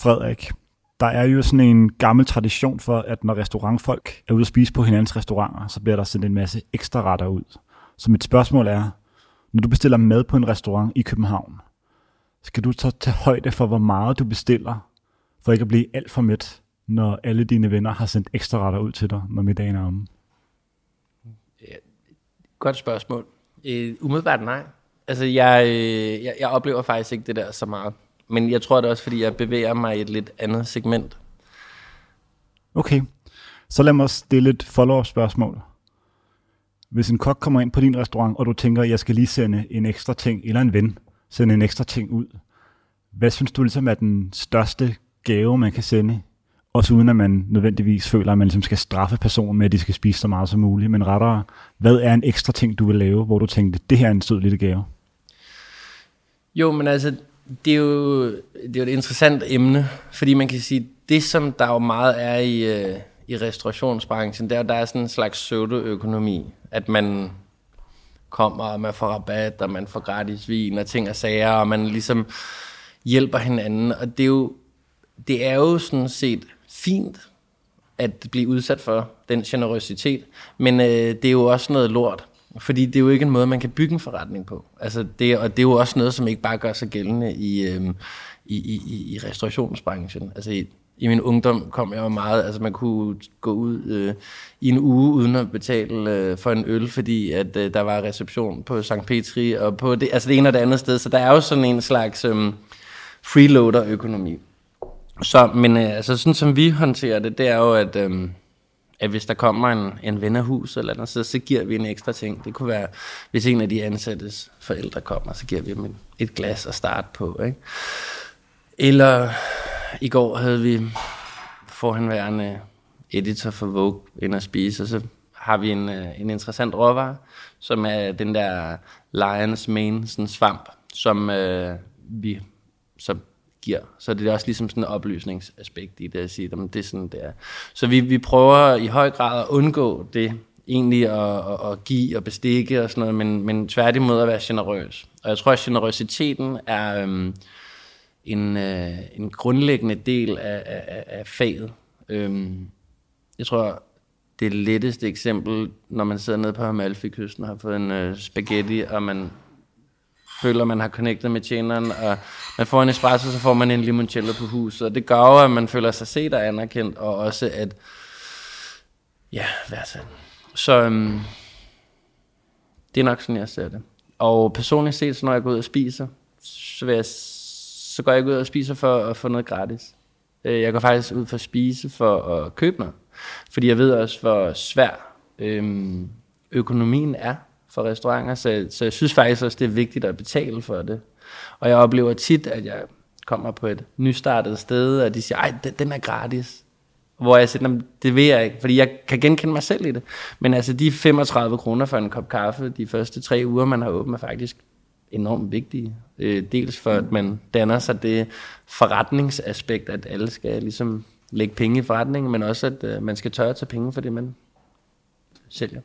Frederik, der er jo sådan en gammel tradition for, at når restaurantfolk er ude at spise på hinandens restauranter, så bliver der sendt en masse ekstra retter ud. Så mit spørgsmål er, når du bestiller mad på en restaurant i København, skal du så tage højde for, hvor meget du bestiller, for ikke at blive alt for mæt, når alle dine venner har sendt ekstra retter ud til dig, når middagen er omme? Ja, godt spørgsmål. Uh, umiddelbart nej. Altså, jeg, øh, jeg, jeg oplever faktisk ikke det der så meget. Men jeg tror det er også, fordi jeg bevæger mig i et lidt andet segment. Okay, så lad mig stille et follow-up spørgsmål. Hvis en kok kommer ind på din restaurant, og du tænker, at jeg skal lige sende en ekstra ting, eller en ven, sende en ekstra ting ud. Hvad synes du ligesom er den største gave, man kan sende? Også uden at man nødvendigvis føler, at man ligesom skal straffe personen med, at de skal spise så meget som muligt. Men rettere, hvad er en ekstra ting, du vil lave, hvor du tænkte, det her er en sød lille gave? Jo, men altså, det er jo, det er jo et interessant emne, fordi man kan sige, det som der jo meget er i, øh, i restaurationsbranchen, det er, der er sådan en slags pseudoøkonomi, at man kommer, og man får rabat, og man får gratis vin og ting og sager, og man ligesom hjælper hinanden, og det er jo, det er jo sådan set fint at blive udsat for den generøsitet, men øh, det er jo også noget lort, fordi det er jo ikke en måde, man kan bygge en forretning på. Altså det, og det er jo også noget, som ikke bare gør sig gældende i, øhm, i, i, i restaurationsbranchen. Altså i, i min ungdom kom jeg jo meget, altså man kunne gå ud øh, i en uge uden at betale øh, for en øl, fordi at øh, der var reception på St. Petri og på det, altså det ene og det andet sted. Så der er jo sådan en slags øh, freeloader-økonomi. Så, men øh, altså sådan som vi håndterer det, det er jo, at øh, at hvis der kommer en, en ven af hus eller andet, så, så giver vi en ekstra ting. Det kunne være, hvis en af de ansattes forældre kommer, så giver vi dem et glas at starte på. Ikke? Eller i går havde vi forhenværende editor for Vogue ind at spise, og så har vi en, øh, en interessant råvare, som er den der Lions Mane, sådan svamp, som øh, vi så giver. Så det er også ligesom sådan en oplysningsaspekt i det at sige, at det er sådan, det er. Så vi, vi prøver i høj grad at undgå det, egentlig at, at, at give og bestikke og sådan noget, men, men tværtimod at være generøs. Og jeg tror, at generøsiteten er øhm, en, øh, en grundlæggende del af, af, af faget. Øhm, jeg tror, det letteste eksempel, når man sidder nede på Amalfi-kysten og har fået en øh, spaghetti, og man føler, man har connectet med tjeneren, og man får en espresso, så får man en limoncello på huset, og det gør at man føler sig set og anerkendt, og også at, ja, værdsat. Så øhm, det er nok sådan, jeg ser det. Og personligt set, så når jeg går ud og spiser, så, vil jeg, så går jeg ikke ud og spiser for at få noget gratis. Øh, jeg går faktisk ud for at spise for at købe noget. Fordi jeg ved også, hvor svær øhm, økonomien er for restauranter, så, så jeg synes faktisk også, det er vigtigt at betale for det. Og jeg oplever tit, at jeg kommer på et nystartet sted, og de siger, ej, den er gratis. Hvor jeg siger, det vil jeg ikke, fordi jeg kan genkende mig selv i det. Men altså, de 35 kroner for en kop kaffe de første tre uger, man har åbent, er faktisk enormt vigtige. Øh, dels for, at man danner sig det forretningsaspekt, at alle skal ligesom lægge penge i forretningen, men også, at øh, man skal tørre at tage penge for det, man sælger.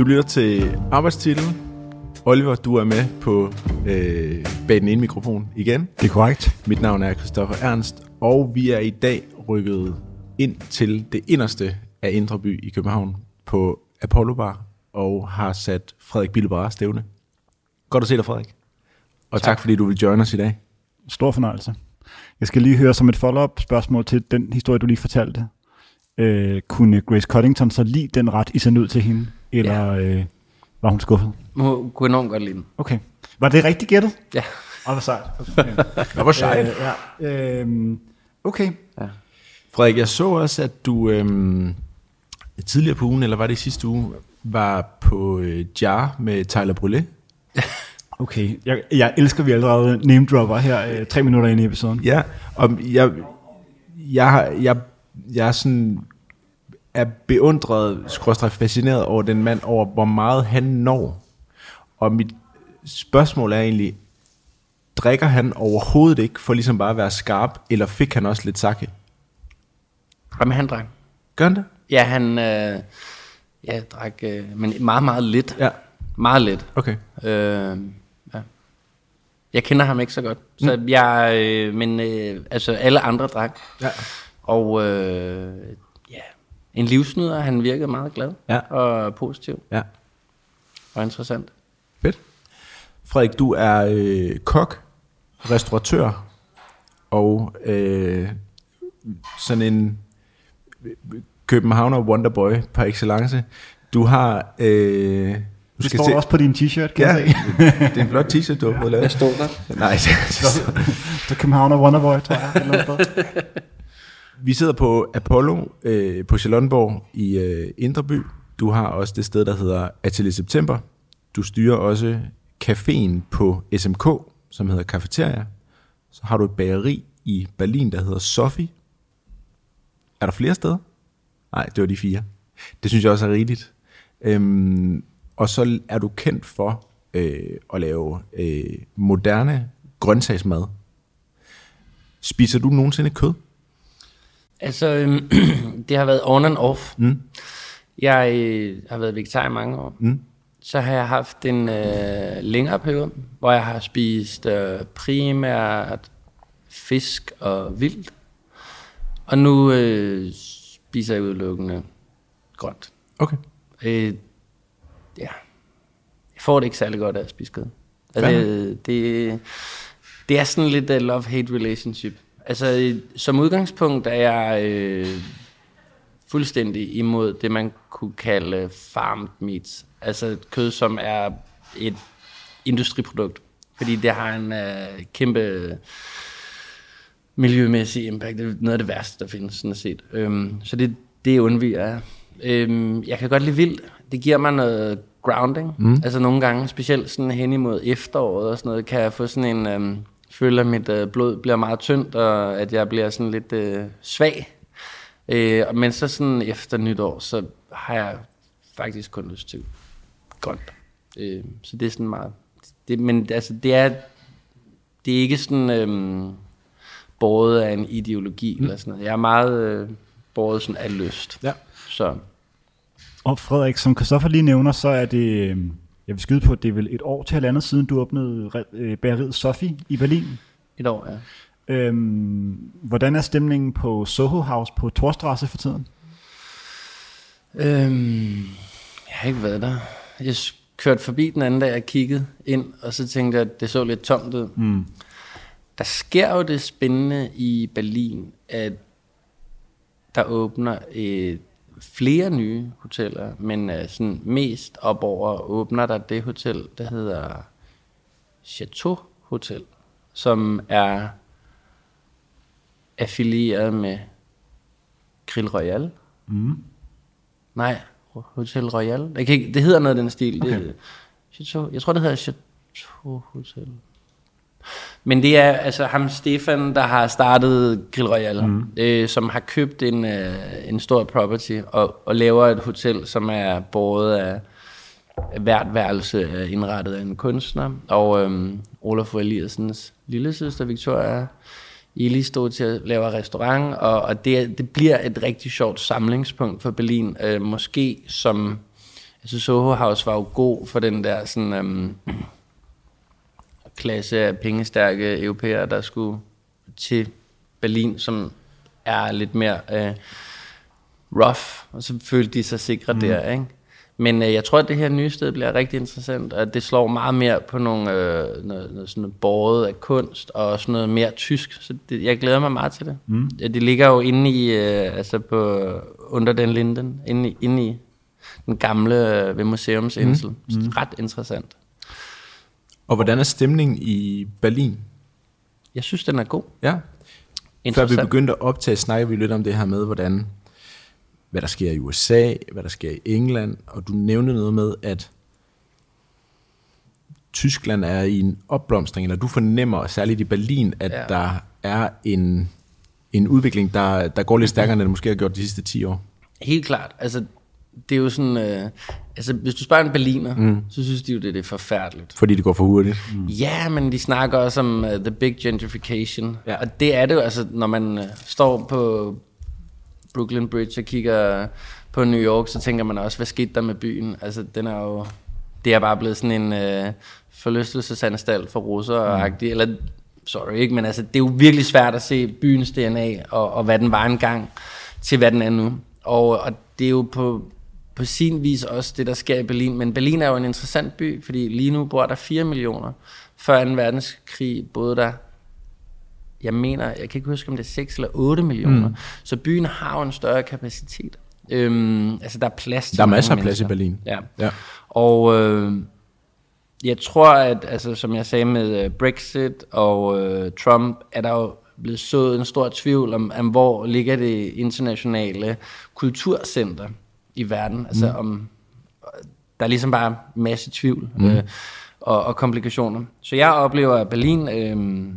Du lytter til arbejdstitlen. Oliver, du er med på øh, bag den ene mikrofon igen. Det er korrekt. Mit navn er Christoffer Ernst, og vi er i dag rykket ind til det inderste af Indre By i København på Apollo Bar, og har sat Frederik Billebar stævne. Godt at se dig, Frederik. Og tak. tak fordi du vil join os i dag. Stor fornøjelse. Jeg skal lige høre som et follow-up spørgsmål til den historie, du lige fortalte. Øh, kunne Grace Coddington så lide den ret, I sendte ud til hende? Eller ja. øh, var hun skuffet? Hun kunne enormt godt lide den. Okay. Var det rigtigt gættet? Ja. Og hvor sejt. Det var sejt. Øh, ja. øh, okay. Ja. Frederik, jeg så også, at du øh, tidligere på ugen, eller var det i sidste uge, var på øh, Jar med Tyler Brûlé. Okay, jeg, jeg elsker, at vi allerede name dropper her øh, tre minutter ind i episoden. Ja, og jeg, jeg, jeg, jeg er sådan er beundret, skråstrej fascineret over den mand, over hvor meget han når. Og mit spørgsmål er egentlig, drikker han overhovedet ikke, for ligesom bare at være skarp, eller fik han også lidt sakke? Jamen, han drak. Gør han det? Ja, han øh, ja, drak, øh, men meget, meget lidt. Ja. Meget lidt. Okay. Øh, ja. Jeg kender ham ikke så godt. Så mm. jeg, øh, men øh, altså alle andre drak. Ja. Og øh, en livsnyder. Han virkede meget glad Ja. og positiv Ja. og interessant. Fedt. Frederik, du er øh, kok, restauratør og øh, sådan en Københavner Wonderboy par excellence. Du har... Øh, du Det står også på din t-shirt, kan Ja, jeg se. det er en flot t-shirt, du har fået lavet. står der? Nej, Så Københavner Wonderboy, tror jeg. et eller andet sted vi sidder på Apollo øh, på Charlottenborg i øh, Indreby. Du har også det sted, der hedder Atelier September. Du styrer også caféen på SMK, som hedder Cafeteria. Så har du et bageri i Berlin, der hedder Sophie. Er der flere steder? Nej, det var de fire. Det synes jeg også er rigeligt. Øhm, og så er du kendt for øh, at lave øh, moderne grøntsagsmad. Spiser du nogensinde kød? Altså, øhm, det har været on and off. Mm. Jeg øh, har været vegetar i mange år. Mm. Så har jeg haft en øh, længere periode, hvor jeg har spist øh, primært fisk og vildt. Og nu øh, spiser jeg udelukkende grønt. Okay. Øh, ja. Jeg får det ikke særlig godt af at spise kød. Altså, det, det er sådan lidt uh, love-hate relationship. Altså, som udgangspunkt er jeg øh, fuldstændig imod det, man kunne kalde farmed meats. Altså et kød, som er et industriprodukt. Fordi det har en øh, kæmpe miljømæssig impact. Det er noget af det værste, der findes, sådan set. Øhm, så det, det undviger jeg. Øhm, jeg kan godt lide vildt. Det giver mig noget grounding. Mm. Altså nogle gange, specielt sådan hen imod efteråret og sådan noget, kan jeg få sådan en... Øhm, føler, at mit øh, blod bliver meget tyndt, og at jeg bliver sådan lidt øh, svag. Øh, men så sådan efter nytår, så har jeg faktisk kun lyst til grønt. Øh, så det er sådan meget... Det, men altså, det er, det er ikke sådan øhm, båret af en ideologi mm. eller sådan noget. Jeg er meget øh, båret sådan af lyst. Ja. Så Og Frederik, som Christoffer lige nævner, så er det, øh, jeg vil skyde på, at det er vel et år til halvandet siden, du åbnede øh, bageriet Sophie i Berlin. et år, ja. Øhm, hvordan er stemningen på Soho House på Torstrasse for tiden? Øhm, jeg har ikke været der. Jeg kørte forbi den anden dag og kiggede ind, og så tænkte jeg, at det så lidt tomt ud. Mm. Der sker jo det spændende i Berlin, at der åbner et, flere nye hoteller, men uh, sådan mest op over åbner der det hotel, der hedder Chateau Hotel, som er affilieret med Grill Royal. Mm. Nej, Hotel Royal. Jeg kan ikke, det hedder noget af den stil. Okay. Det, Chateau, jeg tror, det hedder Chateau Hotel. Men det er altså ham Stefan, der har startet Grill Royal, mm. øh, som har købt en, øh, en stor property og, og laver et hotel, som er båret af hvert værelse er indrettet af en kunstner. Og øhm, Olaf Eliassens lille søster Victoria Eli stod til at lave restaurant, og, og det, det bliver et rigtig sjovt samlingspunkt for Berlin. Øh, måske som, altså Soho House var jo god for den der sådan, øhm, klasse af pengestærke europæere, der skulle til Berlin, som er lidt mere øh, rough, og så følte de sig sikre mm. der, ikke? Men øh, jeg tror, at det her nye sted bliver rigtig interessant, og det slår meget mere på nogle, øh, noget, noget sådan noget båret af kunst, og sådan noget mere tysk, så det, jeg glæder mig meget til det. Mm. Det ligger jo inde i, øh, altså på, under den linden, inde i, inde i den gamle øh, ved museumsindsel. Mm. Mm. Ret interessant. Og hvordan er stemningen i Berlin? Jeg synes, den er god. Ja. Før vi begyndte at optage, snakker vi lidt om det her med, hvordan, hvad der sker i USA, hvad der sker i England, og du nævnte noget med, at Tyskland er i en opblomstring, eller du fornemmer, særligt i Berlin, at ja. der er en, en udvikling, der, der går lidt stærkere, end den måske har gjort de sidste 10 år. Helt klart. Altså, det er jo sådan... Øh, altså, hvis du spørger en berliner, mm. så synes de jo, det, det er forfærdeligt. Fordi det går for hurtigt. Mm. Ja, men de snakker også om uh, the big gentrification. Ja. Og det er det jo, altså, når man uh, står på Brooklyn Bridge og kigger på New York, så tænker man også, hvad skete der med byen? Altså, den er jo... Det er bare blevet sådan en uh, forlystelsesanstalt for russer mm. eller sorry ikke, men altså, det er jo virkelig svært at se byens DNA, og, og hvad den var engang, til hvad den er nu. Og, og det er jo på, på sin vis også det, der sker i Berlin. Men Berlin er jo en interessant by, fordi lige nu bor der 4 millioner. Før 2. verdenskrig boede der, jeg mener, jeg kan ikke huske, om det er 6 eller 8 millioner. Mm. Så byen har jo en større kapacitet. Øhm, altså, der er plads til Der er masser af plads i Berlin. Ja. ja. Og øh, jeg tror, at altså, som jeg sagde med uh, Brexit og uh, Trump, er der jo blevet sået en stor tvivl om, om hvor ligger det internationale kulturcenter i verden. Altså mm. om, der er ligesom bare masse tvivl mm. øh, og, og komplikationer. Så jeg oplever, at Berlin øh,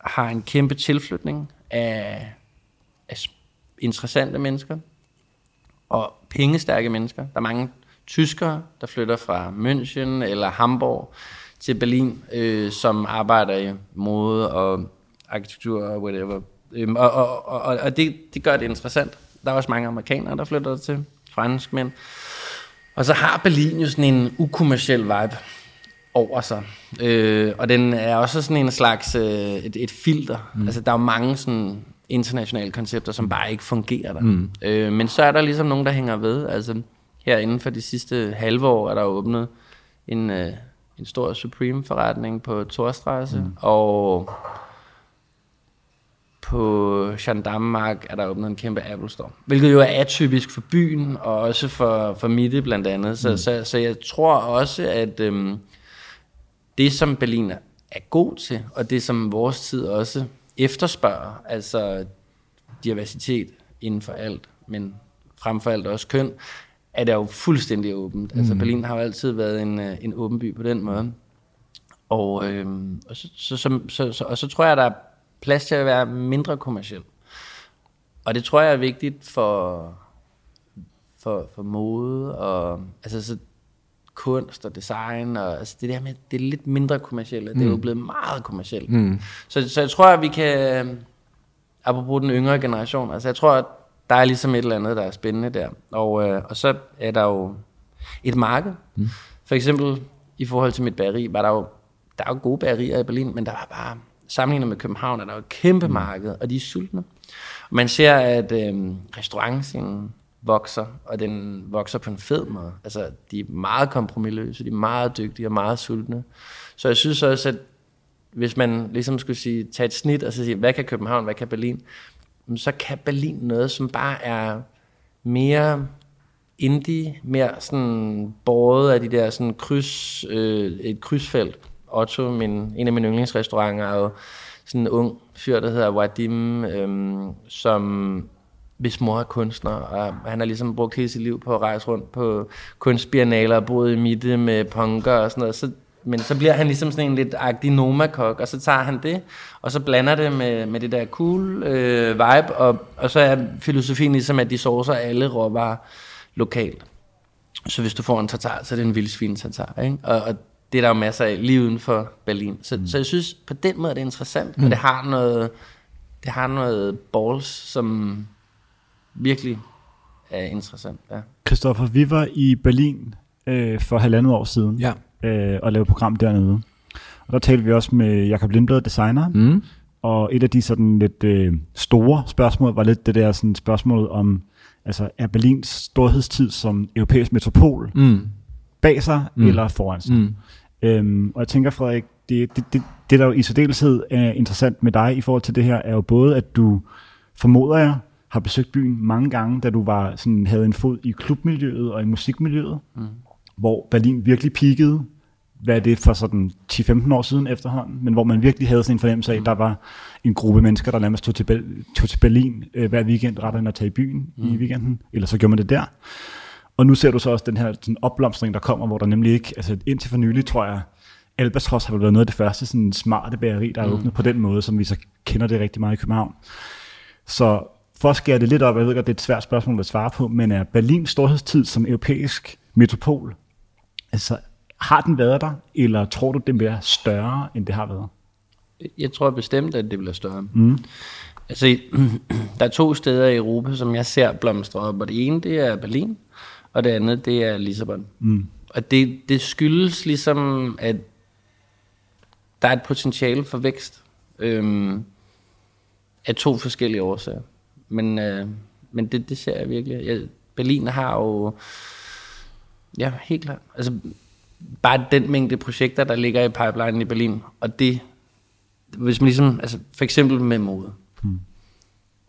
har en kæmpe tilflytning af, af interessante mennesker og pengestærke mennesker. Der er mange tyskere, der flytter fra München eller Hamburg til Berlin, øh, som arbejder i mode og arkitektur og whatever. Øhm, og og, og, og det, det gør det interessant. Der er også mange amerikanere, der flytter til, franskmænd. Og så har Berlin jo sådan en ukommersiel vibe over sig. Øh, og den er også sådan en slags øh, et, et filter. Mm. Altså der er jo mange sådan internationale koncepter, som bare ikke fungerer der. Mm. Øh, men så er der ligesom nogen, der hænger ved. Altså her inden for de sidste halve år er der åbnet en, øh, en stor Supreme-forretning på Torstrasse, mm. og på Gendarmemark er der åbnet en kæmpe Apple Store. Hvilket jo er atypisk for byen, og også for, for Mitte blandt andet. Så, mm. så, så jeg tror også, at øhm, det som Berlin er god til, og det som vores tid også efterspørger, altså diversitet inden for alt, men frem for alt også køn, er det jo fuldstændig åbent. Altså, mm. Altså Berlin har jo altid været en, øh, en åben by på den måde. Og, øhm, og, så, så, så, så, så, og så tror jeg, der er plads til at være mindre kommersiel. Og det tror jeg er vigtigt for, for, for mode og altså så kunst og design og altså det der med det er lidt mindre kommercielt. Mm. Det er jo mm. blevet meget kommercielt. Mm. Så, så jeg tror at vi kan apropos den yngre generation, altså jeg tror at der er ligesom et eller andet der er spændende der. Og øh, og så er der jo et marked. Mm. For eksempel i forhold til mit bageri var der jo der er jo gode bagerier i Berlin, men der var bare sammenlignet med København er der jo et kæmpe mm. marked, og de er sultne. Man ser, at øh, restaurantscenen vokser, og den vokser på en fed måde. Altså, de er meget kompromilløse, de er meget dygtige og meget sultne. Så jeg synes også, at hvis man ligesom skulle sige, tage et snit og så sige, hvad kan København, hvad kan Berlin? Så kan Berlin noget, som bare er mere indie, mere sådan båret af de der sådan kryds, øh, et krydsfelt. Otto, min, en af mine yndlingsrestauranter, er jo sådan en ung fyr, der hedder Wadim, øhm, som hvis mor er kunstner, og han har ligesom brugt hele sit liv på at rejse rundt på kunstbiennaler og boet i midte med punker og sådan noget. Så, men så bliver han ligesom sådan en lidt agtig nomakok, og så tager han det, og så blander det med, med det der cool øh, vibe, og, og så er filosofien ligesom, at de sourcer alle råvarer lokalt. Så hvis du får en tartar, så er det en vildsvin tartar, ikke? Og, og det er der jo masser af lige uden for Berlin. Så, mm. så jeg synes, på den måde er det interessant, mm. og det har noget, det har noget balls, som virkelig er interessant. Ja. Christoffer, vi var i Berlin øh, for halvandet år siden ja. øh, og lavede program dernede. Og der talte vi også med Jakob Lindblad, designer, mm. og et af de sådan lidt øh, store spørgsmål var lidt det der sådan spørgsmål om, altså er Berlins storhedstid som europæisk metropol mm bag sig mm. eller foran sig. Mm. Øhm, og jeg tænker, Frederik, det, det, det, det der jo i særdeleshed er interessant med dig i forhold til det her, er jo både, at du formoder jeg, har besøgt byen mange gange, da du var sådan, havde en fod i klubmiljøet og i musikmiljøet, mm. hvor Berlin virkelig peakede, hvad er det for sådan 10-15 år siden efterhånden, men hvor man virkelig havde sådan en fornemmelse af, at mm. der var en gruppe mennesker, der nærmest tog til, tog til Berlin øh, hver weekend, rettere end at tage i byen mm. i weekenden, eller så gjorde man det der. Og nu ser du så også den her sådan opblomstring, der kommer, hvor der nemlig ikke, altså indtil for nylig, tror jeg, Albatros har været noget af det første sådan smarte bageri, der er mm. åbnet på den måde, som vi så kender det rigtig meget i København. Så for at skære det lidt op, jeg ved godt, det er et svært spørgsmål at svare på, men er Berlins storhedstid som europæisk metropol, altså har den været der, eller tror du, den bliver større, end det har været? Jeg tror bestemt, at det bliver større. Mm. Altså, der er to steder i Europa, som jeg ser blomstre op, og det ene, det er Berlin, og det andet, det er Lissabon. Mm. Og det, det skyldes ligesom, at der er et potentiale for vækst øhm, af to forskellige årsager. Men, øh, men det, det ser jeg virkelig. Jeg, Berlin har jo, ja, helt klart, altså bare den mængde projekter, der ligger i pipeline i Berlin, og det, hvis man ligesom, altså for eksempel med mode, mm.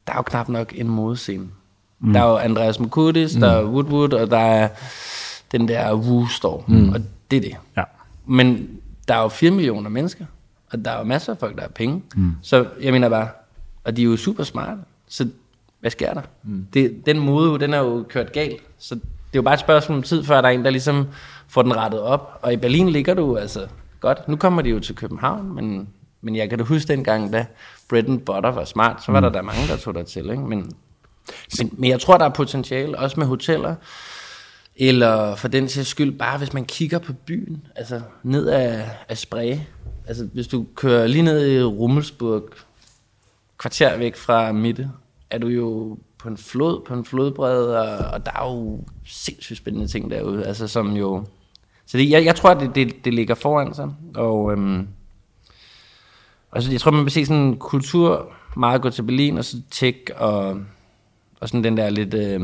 der er jo knap nok en modescene. Mm. Der er jo Andreas Mukudis, mm. der er Woodwood, og der er den der Woo Store, mm. og det er det. Ja. Men der er jo 4 millioner mennesker, og der er jo masser af folk, der har penge. Mm. Så jeg mener bare, og de er jo super smarte, så hvad sker der? Mm. Det, den mode, den er jo kørt galt, så det er jo bare et spørgsmål om tid, før der er en, der ligesom får den rettet op. Og i Berlin ligger du altså godt. Nu kommer de jo til København, men, men jeg kan da huske dengang, da bread and butter var smart, så var mm. der der mange, der tog der til. Ikke? Men, men, men jeg tror, der er potentiale, også med hoteller. Eller for den sags skyld, bare hvis man kigger på byen, altså ned af, af Spree. Altså hvis du kører lige ned i Rummelsburg, kvarter væk fra midte, er du jo på en flod, på en flodbred, og, og der er jo sindssygt spændende ting derude, altså som jo... Så det, jeg, jeg tror, det, det, det ligger foran sig, og... Øhm, altså, jeg tror, man vil se sådan en kultur meget gå til Berlin, og så tech, og, og sådan den der lidt... Øh,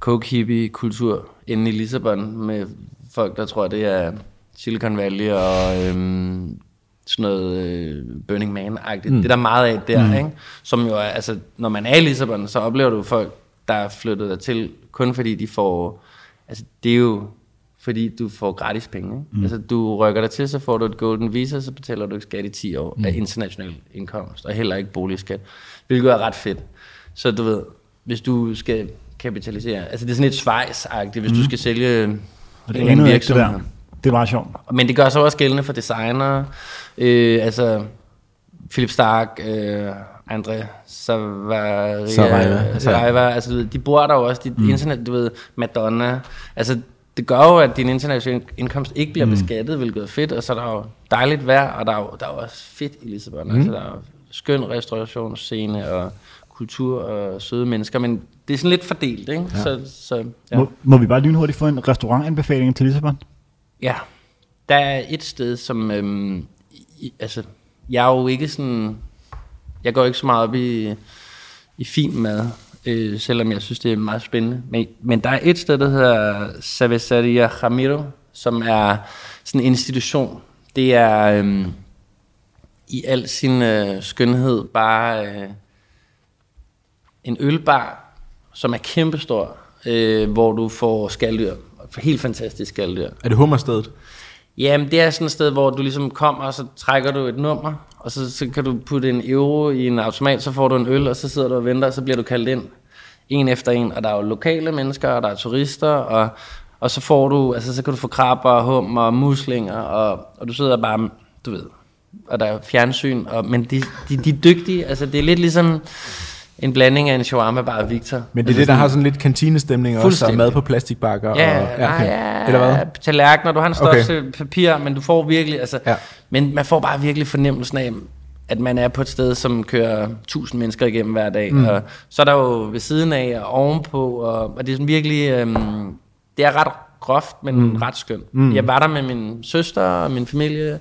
coke hippie kultur inde i Lissabon med folk, der tror, det er Silicon Valley og øhm, sådan noget øh, Burning Man-agtigt. Mm. Det er der meget af der, mm. ikke? Som jo er, altså, når man er i Lissabon, så oplever du folk, der er flyttet der til, kun fordi de får, altså det er jo fordi du får gratis penge. Ikke? Mm. Altså du rykker dig til, så får du et golden visa, så betaler du ikke skat i 10 år mm. af international indkomst, og heller ikke boligskat, hvilket er ret fedt. Så du ved, hvis du skal kapitalisere. Altså det er sådan lidt svejsagtigt, hvis mm. du skal sælge og det en virksomhed. Det, der. det var sjovt. Men det gør så også gældende for designere. Øh, altså Philip Stark, øh, Andre Savaria, Saraiva, ja. altså de bor der jo også, de, mm. internet, du ved, Madonna. Altså det gør jo, at din internationale indkomst ikke bliver mm. beskattet, hvilket er fedt, og så er der jo dejligt vejr, og der er jo, der er jo også fedt i Lissabon. Mm. Altså der er jo skøn restaurationsscene, og kultur og søde mennesker, men det er sådan lidt fordelt, ikke? Ja. Så, så, ja. må, må vi bare lynhurtigt få en restaurantanbefaling til Lissabon? Ja, der er et sted, som, øhm, i, altså, jeg er jo ikke sådan, jeg går ikke så meget op i, i fin mad, øh, selvom jeg synes, det er meget spændende. Men, men der er et sted, der hedder Cerveceria Ramiro, som er sådan en institution. Det er øhm, i al sin øh, skønhed bare... Øh, en ølbar, som er kæmpestor, øh, hvor du får skalddyr. Helt fantastisk skalddyr. Er det hummerstedet? Jamen, det er sådan et sted, hvor du ligesom kommer, og så trækker du et nummer, og så, så kan du putte en euro i en automat, så får du en øl, og så sidder du og venter, og så bliver du kaldt ind en efter en, og der er jo lokale mennesker, og der er turister, og, og så får du, altså så kan du få krabber, hum og muslinger, og, og du sidder bare, du ved, og der er fjernsyn, og, men de, de, de er dygtige, altså det er lidt ligesom, en blanding af en shawarma bare Victor. Men det er det, der har sådan lidt kantinestemning også, og mad på plastikbakker. Ja, og, ja, okay. ja, Eller hvad? tallerkener, du har en største okay. papir, men du får virkelig, altså, ja. men man får bare virkelig fornemmelsen af, at man er på et sted, som kører tusind mennesker igennem hver dag, mm. og så er der jo ved siden af og ovenpå, og, og det er sådan virkelig, øhm, det er ret groft, men mm. ret skønt. Mm. Jeg var der med min søster og min familie,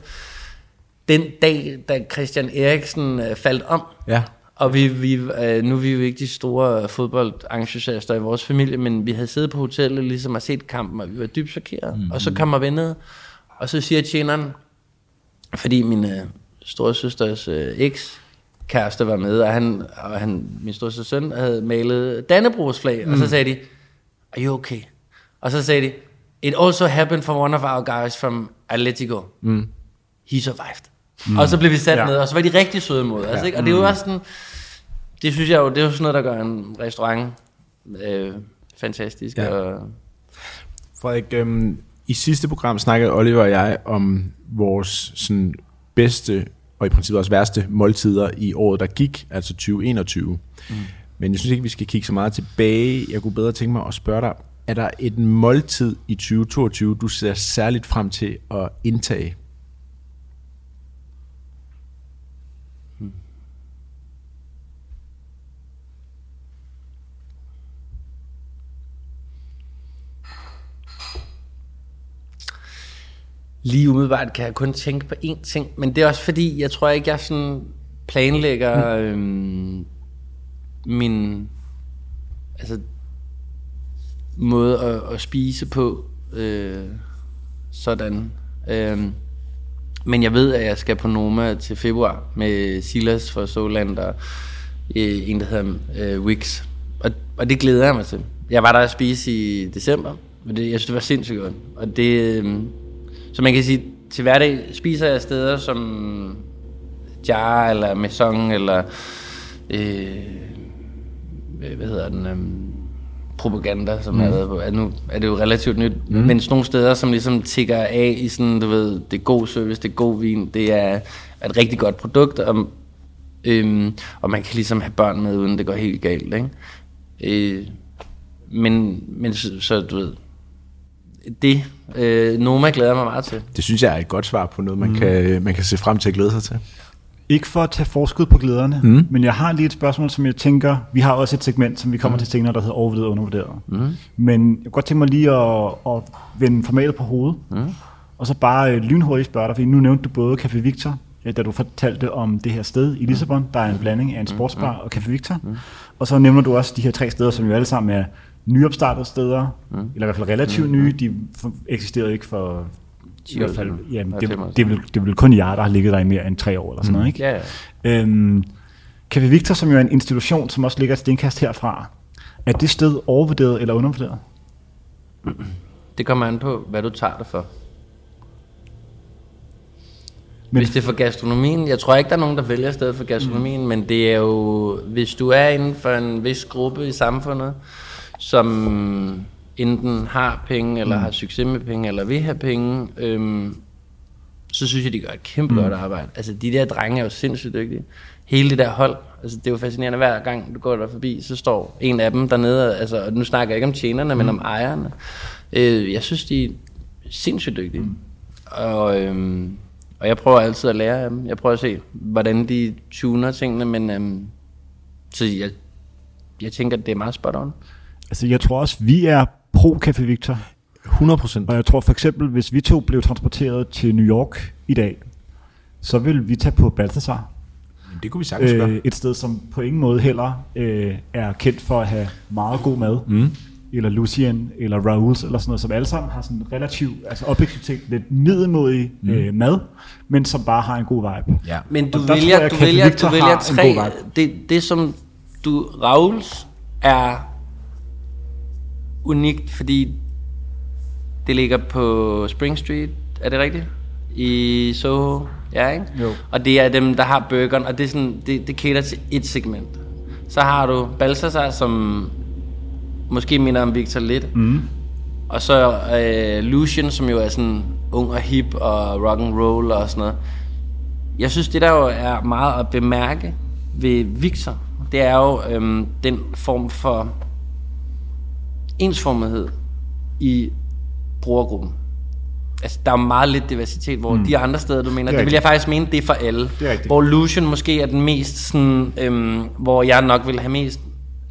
den dag, da Christian Eriksen øh, faldt om, ja og vi, vi, øh, nu er vi jo ikke de store fodboldentusiaster i vores familie, men vi havde siddet på hotellet ligesom og set kampen, og vi var dybt chokeret. Mm. Og så kommer vi ned, og så siger tjeneren, fordi min øh, store søsters øh, eks kæreste var med, og, han, og han, min store søn havde malet Dannebrogs flag, mm. og så mm. sagde de, are you okay? Og så sagde de, it also happened for one of our guys from Atletico. Mm. He survived. Mm. Og så blev vi sat ja. ned, og så var de rigtig søde mod os. Ja. Ikke? Og det er jo mm. også sådan, det synes jeg jo, det er jo sådan noget, der gør en restaurant øh, fantastisk. Ja. Og... Frederik, øhm, i sidste program snakkede Oliver og jeg om vores sådan, bedste og i princippet også værste måltider i året, der gik, altså 2021. Mm. Men jeg synes ikke, vi skal kigge så meget tilbage. Jeg kunne bedre tænke mig at spørge dig, er der et måltid i 2022, du ser særligt frem til at indtage? Lige umiddelbart kan jeg kun tænke på én ting, men det er også fordi, jeg tror ikke, jeg sådan planlægger øhm, min altså, måde at, at spise på øh, sådan. Øhm, men jeg ved, at jeg skal på Noma til februar med Silas fra Soland og øh, en, der hedder øh, Wix. Og, og det glæder jeg mig til. Jeg var der at spise i december, og det, jeg synes, det var sindssygt godt. Og det, øh, så man kan sige, til hverdag spiser jeg steder som Jar eller Maison eller øh, hvad hedder den, øhm, propaganda, som mm. har været på. At nu er det jo relativt nyt, mm. men sådan nogle steder, som ligesom tigger af i sådan, du ved, det er god service, det er god vin, det er et rigtig godt produkt, og, øhm, og man kan ligesom have børn med, uden det går helt galt, ikke? Øh, men, men så, så, du ved, det, øh, Noma glæder mig meget til. Det synes jeg er et godt svar på noget, man, mm. kan, man kan se frem til at glæde sig til. Ikke for at tage forskud på glæderne, mm. men jeg har lige et spørgsmål, som jeg tænker, vi har også et segment, som vi kommer mm. til senere, der hedder overvurderet og undervurderet. Mm. Men jeg kunne godt tænke mig lige at, at vende formatet på hovedet, mm. og så bare øh, lynhurtigt spørge dig, fordi nu nævnte du både Café Victor, da du fortalte om det her sted i Lissabon, der er en blanding af en sportsbar og Café Victor, mm. og så nævner du også de her tre steder, som jo alle sammen er nyopstartede steder, mm. eller i hvert fald relativt mm. nye, de eksisterede ikke for i hvert fald, ja, det, det, det, vel, det vel kun jer, der har ligget der i mere end tre år eller sådan noget, ikke? Ja, ja. Øhm, Café Victor, som jo er en institution, som også ligger et stenkast herfra, er det sted overvurderet eller undervurderet? Det kommer an på, hvad du tager det for. Men hvis det er for gastronomien, jeg tror ikke, der er nogen, der vælger stedet for gastronomien, mm. men det er jo, hvis du er inden for en vis gruppe i samfundet, som enten har penge, eller mm. har succes med penge, eller vil have penge, øhm, så synes jeg, de gør et kæmpe mm. godt arbejde. Altså, de der drenge er jo sindssygt dygtige. Hele det der hold, altså, det er jo fascinerende, hver gang du går der forbi, så står en af dem dernede, altså, og nu snakker jeg ikke om tjenerne, mm. men om ejerne. Øh, jeg synes, de er sindssygt dygtige. Mm. Og, øhm, og jeg prøver altid at lære af dem. Jeg prøver at se, hvordan de tuner tingene, men øhm, så jeg, jeg tænker, at det er meget spot on. Altså, jeg tror også, vi er pro Café Victor. 100%. Og jeg tror for eksempel, hvis vi to blev transporteret til New York i dag, så vil vi tage på Balthasar. Det kunne vi sagtens gøre. Øh, et sted, som på ingen måde heller øh, er kendt for at have meget god mad. Mm. Eller Lucien, eller Raoul's, eller sådan noget, som alle sammen har sådan relativt, altså objektivt set, lidt middelmodig mm. øh, mad, men som bare har en god vibe. Ja. Men du vælger, jeg, du vælger, du vælger tre, det, det som du, Raoul's er unikt, fordi det ligger på Spring Street, er det rigtigt? I Soho, ja ikke? Jo. Og det er dem, der har burgeren, og det, er sådan, det, det cater til et segment. Så har du Balthasar, som måske minder om Victor lidt. Mm. Og så øh, Lucian, som jo er sådan ung og hip og rock and roll og sådan noget. Jeg synes, det der jo er meget at bemærke ved Victor, det er jo øhm, den form for ensformighed i brugergruppen. Altså, der er meget lidt diversitet, hvor mm. de andre steder, du mener, det, det vil jeg faktisk mene, det er for alle. Det er hvor Lucian måske er den mest sådan, øhm, hvor jeg nok vil have mest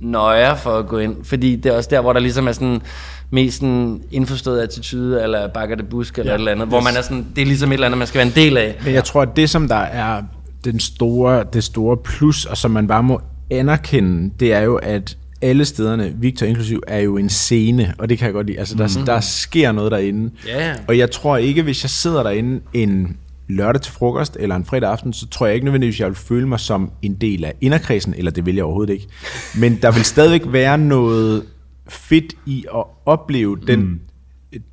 nøje for at gå ind, fordi det er også der, hvor der ligesom er sådan mest sådan indforstået attitude, eller bakker det busk, eller ja, et eller andet, yes. hvor man er sådan, det er ligesom et eller andet, man skal være en del af. Men jeg tror, at det, som der er den store, det store plus, og som man bare må anerkende, det er jo, at alle stederne, Victor inklusiv, er jo en scene, og det kan jeg godt lide. Altså, der, mm-hmm. der sker noget derinde. Yeah. Og jeg tror ikke, hvis jeg sidder derinde en lørdag til frokost eller en fredag aften, så tror jeg ikke nødvendigvis, at jeg vil føle mig som en del af inderkredsen, eller det vil jeg overhovedet ikke. Men der vil stadigvæk være noget fedt i at opleve mm. den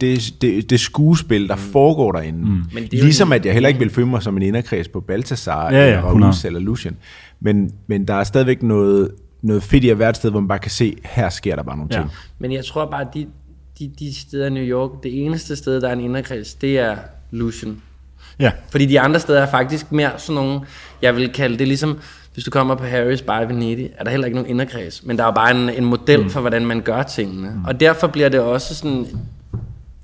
det, det, det skuespil, der mm. foregår derinde. Mm. Men det ligesom at jeg heller ikke vil føle mig som en inderkreds på Balthasar, ja, ja, eller eller Lucian. Men, men der er stadigvæk noget, noget fedt i at være et sted, hvor man bare kan se, her sker der bare nogle ja. ting. Men jeg tror bare, at de, de, de steder i New York, det eneste sted, der er en inderkreds, det er Lucian. Ja. Fordi de andre steder er faktisk mere sådan nogle, jeg vil kalde det ligesom, hvis du kommer på Harry's Bar i Venedig, er der heller ikke nogen inderkreds, men der er jo bare en, en model mm. for, hvordan man gør tingene. Mm. Og derfor bliver det også sådan,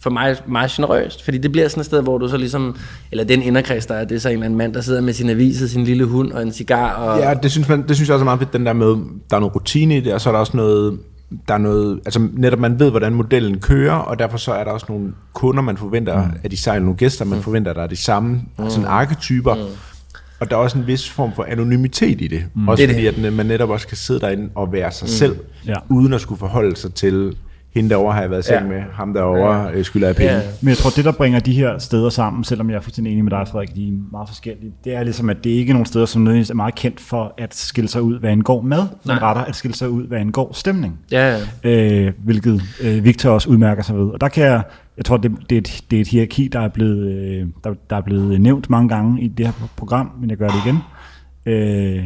for mig meget generøst, fordi det bliver sådan et sted, hvor du så ligesom, eller den inderkreds, der er, det er så en eller anden mand, der sidder med sin avis og sin lille hund og en cigar. Og, Ja, det synes, man, det synes jeg også er meget fedt, den der med, der er noget rutine i det, og så er der også noget, der er noget, altså netop man ved, hvordan modellen kører, og derfor så er der også nogle kunder, man forventer, mm. at de sejler nogle gæster, man mm. forventer, der er de samme mm. sådan arketyper, mm. og der er også en vis form for anonymitet i det. Mm. Også Det er fordi, at man netop også kan sidde derinde og være sig mm. selv, Ja. uden at skulle forholde sig til, hende derovre har jeg været seng Ja. med, ham derovre ja. skylder jeg penge. Ja. Men jeg tror, det der bringer de her steder sammen, selvom jeg er fuldstændig enig med dig, Frederik, de er meget forskellige, det er ligesom, at det ikke er nogle steder, som nødvendigvis er meget kendt for at skille sig ud, hvad angår mad, men Nej. retter at skille sig ud, hvad angår stemning. ja, ja. øh, hvilket øh, Victor også udmærker sig ved. Og der kan jeg, jeg tror, det, det, er, et, det er et hierarki, der er, blevet, øh, der, der er blevet nævnt mange gange i det her program, men jeg gør det igen. Øh,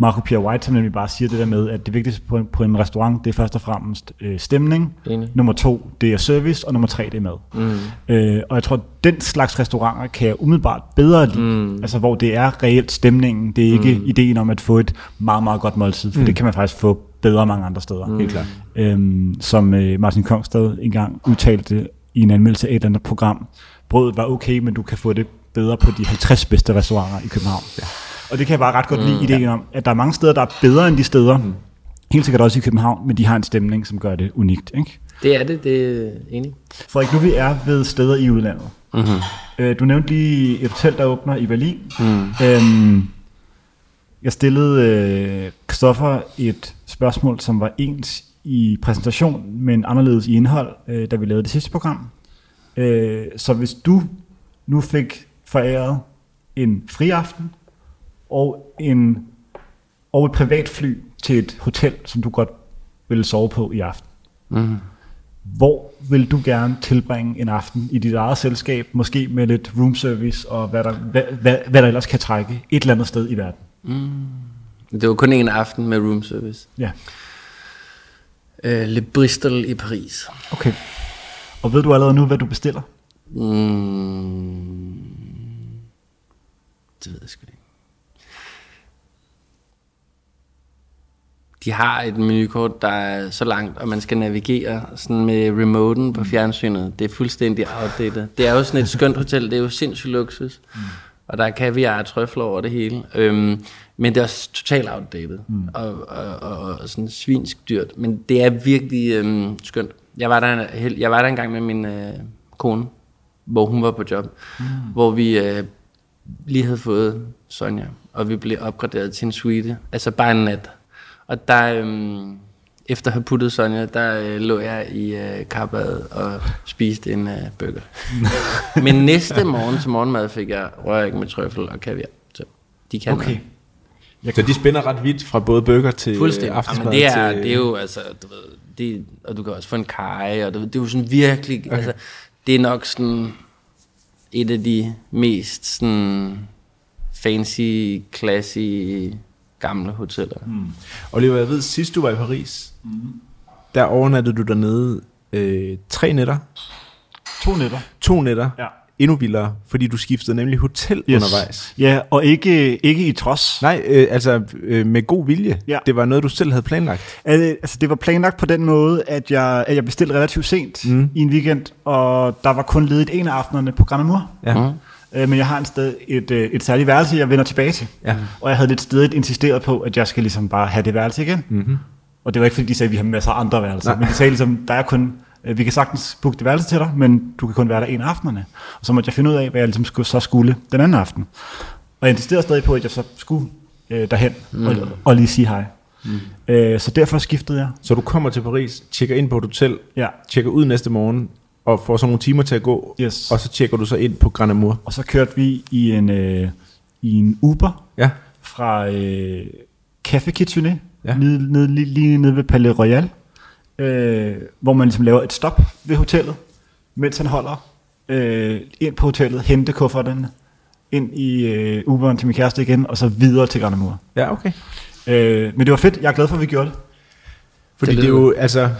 Marco Pierre White, som nemlig bare siger det der med, at det vigtigste på, en- på en restaurant, det er først og fremmest øh, stemning. Enig. Nummer to, det er service, og nummer tre, det er mad. Mm. Øh, og jeg tror, den slags restauranter kan jeg umiddelbart bedre lide. Mm. Altså, hvor det er reelt stemningen. Det er ikke mm. ideen om at få et meget, meget godt måltid, for mm. det kan man faktisk få bedre mange andre steder. Mm. Helt klart. Øhm, som øh, Martin Kongstad engang udtalte i en anmeldelse af et andet program. Brødet var okay, men du kan få det bedre på de 50 bedste restauranter i København. Ja. Og det kan jeg bare ret godt lide ideen om, at der er mange steder, der er bedre end de steder. Mm. Helt sikkert også i København, men de har en stemning, som gør det unikt. Ikke? Det er det, det er enig. Frederik, nu vi er ved steder i udlandet. Mm-hmm. Øh, du nævnte lige et hotel, der åbner i Berlin. Mm. Øhm, jeg stillede øh, Christoffer et spørgsmål, som var ens i præsentation, men anderledes i indhold, øh, da vi lavede det sidste program. Øh, så hvis du nu fik foræret en friaften og, en, og et privatfly til et hotel, som du godt ville sove på i aften, Mm. hvor vil du gerne tilbringe en aften i dit eget selskab, måske med lidt room service og hvad der, hvad, hvad, hvad der ellers kan trække et eller andet sted i verden? Det var kun en aften med room service. Ja, Øh, Le Bristol i Paris. okay. Og ved du allerede nu, hvad du bestiller? Mm. Det ved jeg sgu ikke. De har et menukort, der er så langt, og man skal navigere sådan med remoten på fjernsynet. Det er fuldstændig outdated. Det er jo sådan et skønt hotel, det er jo sindssygt luksus. Mm. Og der er kaviar og trøfler over det hele. Øhm, men det er også totalt outdated. Mm. Og, og, og, og sådan svinsk dyrt. Men det er virkelig øhm, skønt. Jeg var, der, jeg var der engang med min øh, kone, hvor hun var på job. Mm. Hvor vi øh, lige havde fået Sonja, og vi blev opgraderet til en suite. Altså bare en nat. Og der, øhm, efter at have puttet Sonja, der øh, lå jeg i øh, karbad og spiste en øh, burger. Men næste morgen til morgenmad fik jeg røræg med trøffel og kaviar. Så de kan Okay. noget. Så de spænder ret vidt fra både burger til Fuldstændig. aftensmad Jamen, det, er, til... det er jo, altså, du ved, det, og du kan også få en kaj, og du, det er jo sådan virkelig, okay. altså, det er nok sådan et af de mest sådan fancy, classy, gamle hoteller. Mm. Oliver, jeg ved, sidst du var i Paris, mm. der overnattede du dernede øh, tre nætter, To nætter. to nætter, Ja. endnu vildere, fordi du skiftede nemlig hotel yes. undervejs. Ja, og ikke, ikke i trods. Nej, øh, altså øh, med god vilje. Ja. Det var noget, du selv havde planlagt. Altså, det var planlagt på den måde, at jeg, at jeg bestilte relativt sent mm. i en weekend, og der var kun ledigt en af aftenerne på Grand Amour. Ja. Mm. Øh, men jeg har en sted, et, øh, et særligt værelse, jeg vender tilbage til. Ja. Og jeg havde lidt stedigt insisteret på, at jeg skal ligesom bare have det værelse igen. Mm-hmm. Og det var ikke fordi, de sagde, at vi har masser af andre værelser. Nej. Men de sagde ligesom, der er kun, øh, vi kan sagtens booke det værelse til dig, men du kan kun være der en af aftenerne. Og så måtte jeg finde ud af, hvad jeg ligesom skulle, så skulle den anden aften. Og jeg insisterede stadig på, at jeg så skulle øh, derhen mm. og, og lige sige hej. Mm. Øh, så derfor skiftede jeg. Så du kommer til Paris, tjekker ind på et hotel, Ja. tjekker ud næste morgen, og får så nogle timer til at gå, Yes. og så tjekker du så ind på Grand Amour. Og så kørte vi i en, øh, i en Uber Ja. fra øh, Café Kitchenet, Ja. nede, nede, lige, lige nede ved Palais Royal, øh, hvor man ligesom laver et stop ved hotellet, mens han holder øh, ind på hotellet, hente kufferterne, ind i øh, Uberen til min kæreste igen, og så videre til Grand Amour. Ja, okay. Øh, men det var fedt, jeg er glad for, at vi gjorde det. Fordi Det det, er jo, altså,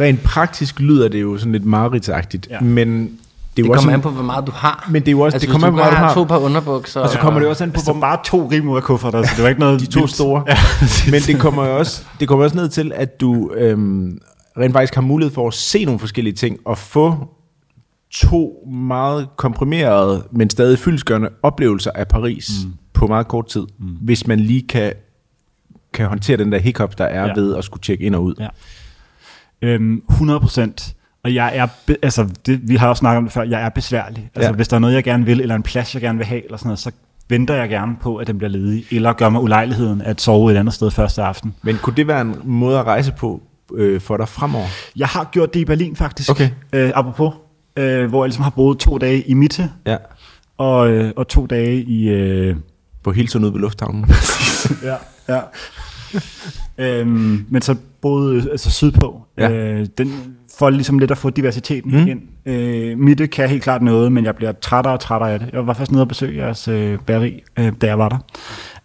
rent praktisk lyder det jo sådan lidt mareridtsagtigt, Ja. men det, jo kommer også an på, hvor meget du har. Men det er jo også- altså, det kommer an på, hvad du bare har. to par underbukser. Og så kommer det jo også an på, Altså, hvor bare to rim ud af kufferter, så det var ikke noget de to vildt. store. Ja, Men det kommer jo også, det kommer også ned til, at du øhm, rent faktisk har mulighed for at se nogle forskellige ting, og få to meget komprimerede, men stadig fyldskørende oplevelser af Paris mm. på meget kort tid, mm. hvis man lige kan, kan håndtere den der hiccup, der er Ja. ja. ved at skulle tjekke ind og ud. Ja. Øhm, 100 procent. Og jeg er, be- altså det, vi har også snakket om det før, jeg er besværlig. Altså Ja. hvis der er noget, jeg gerne vil, eller en plads, jeg gerne vil have, eller sådan noget, så venter jeg gerne på, at den bliver ledig, eller gør mig ulejligheden at sove et andet sted første aften. Men kunne det være en måde at rejse på øh, for dig fremover? Jeg har gjort det i Berlin faktisk, Okay. øh, apropos, øh, hvor jeg ligesom har boet to dage i Mitte, Ja. og, øh, og to dage i... Øh, På Hilton ude ved lufthavnen. ja, ja. øhm, men så boede altså sydpå. Ja. Øh, den, for ligesom lidt at få diversiteten Mm. ind. Øh, midte kan helt klart noget, men jeg bliver trættere og trættere af det. Jeg var faktisk nede og besøge jeres øh, bageri, øh, da jeg var der.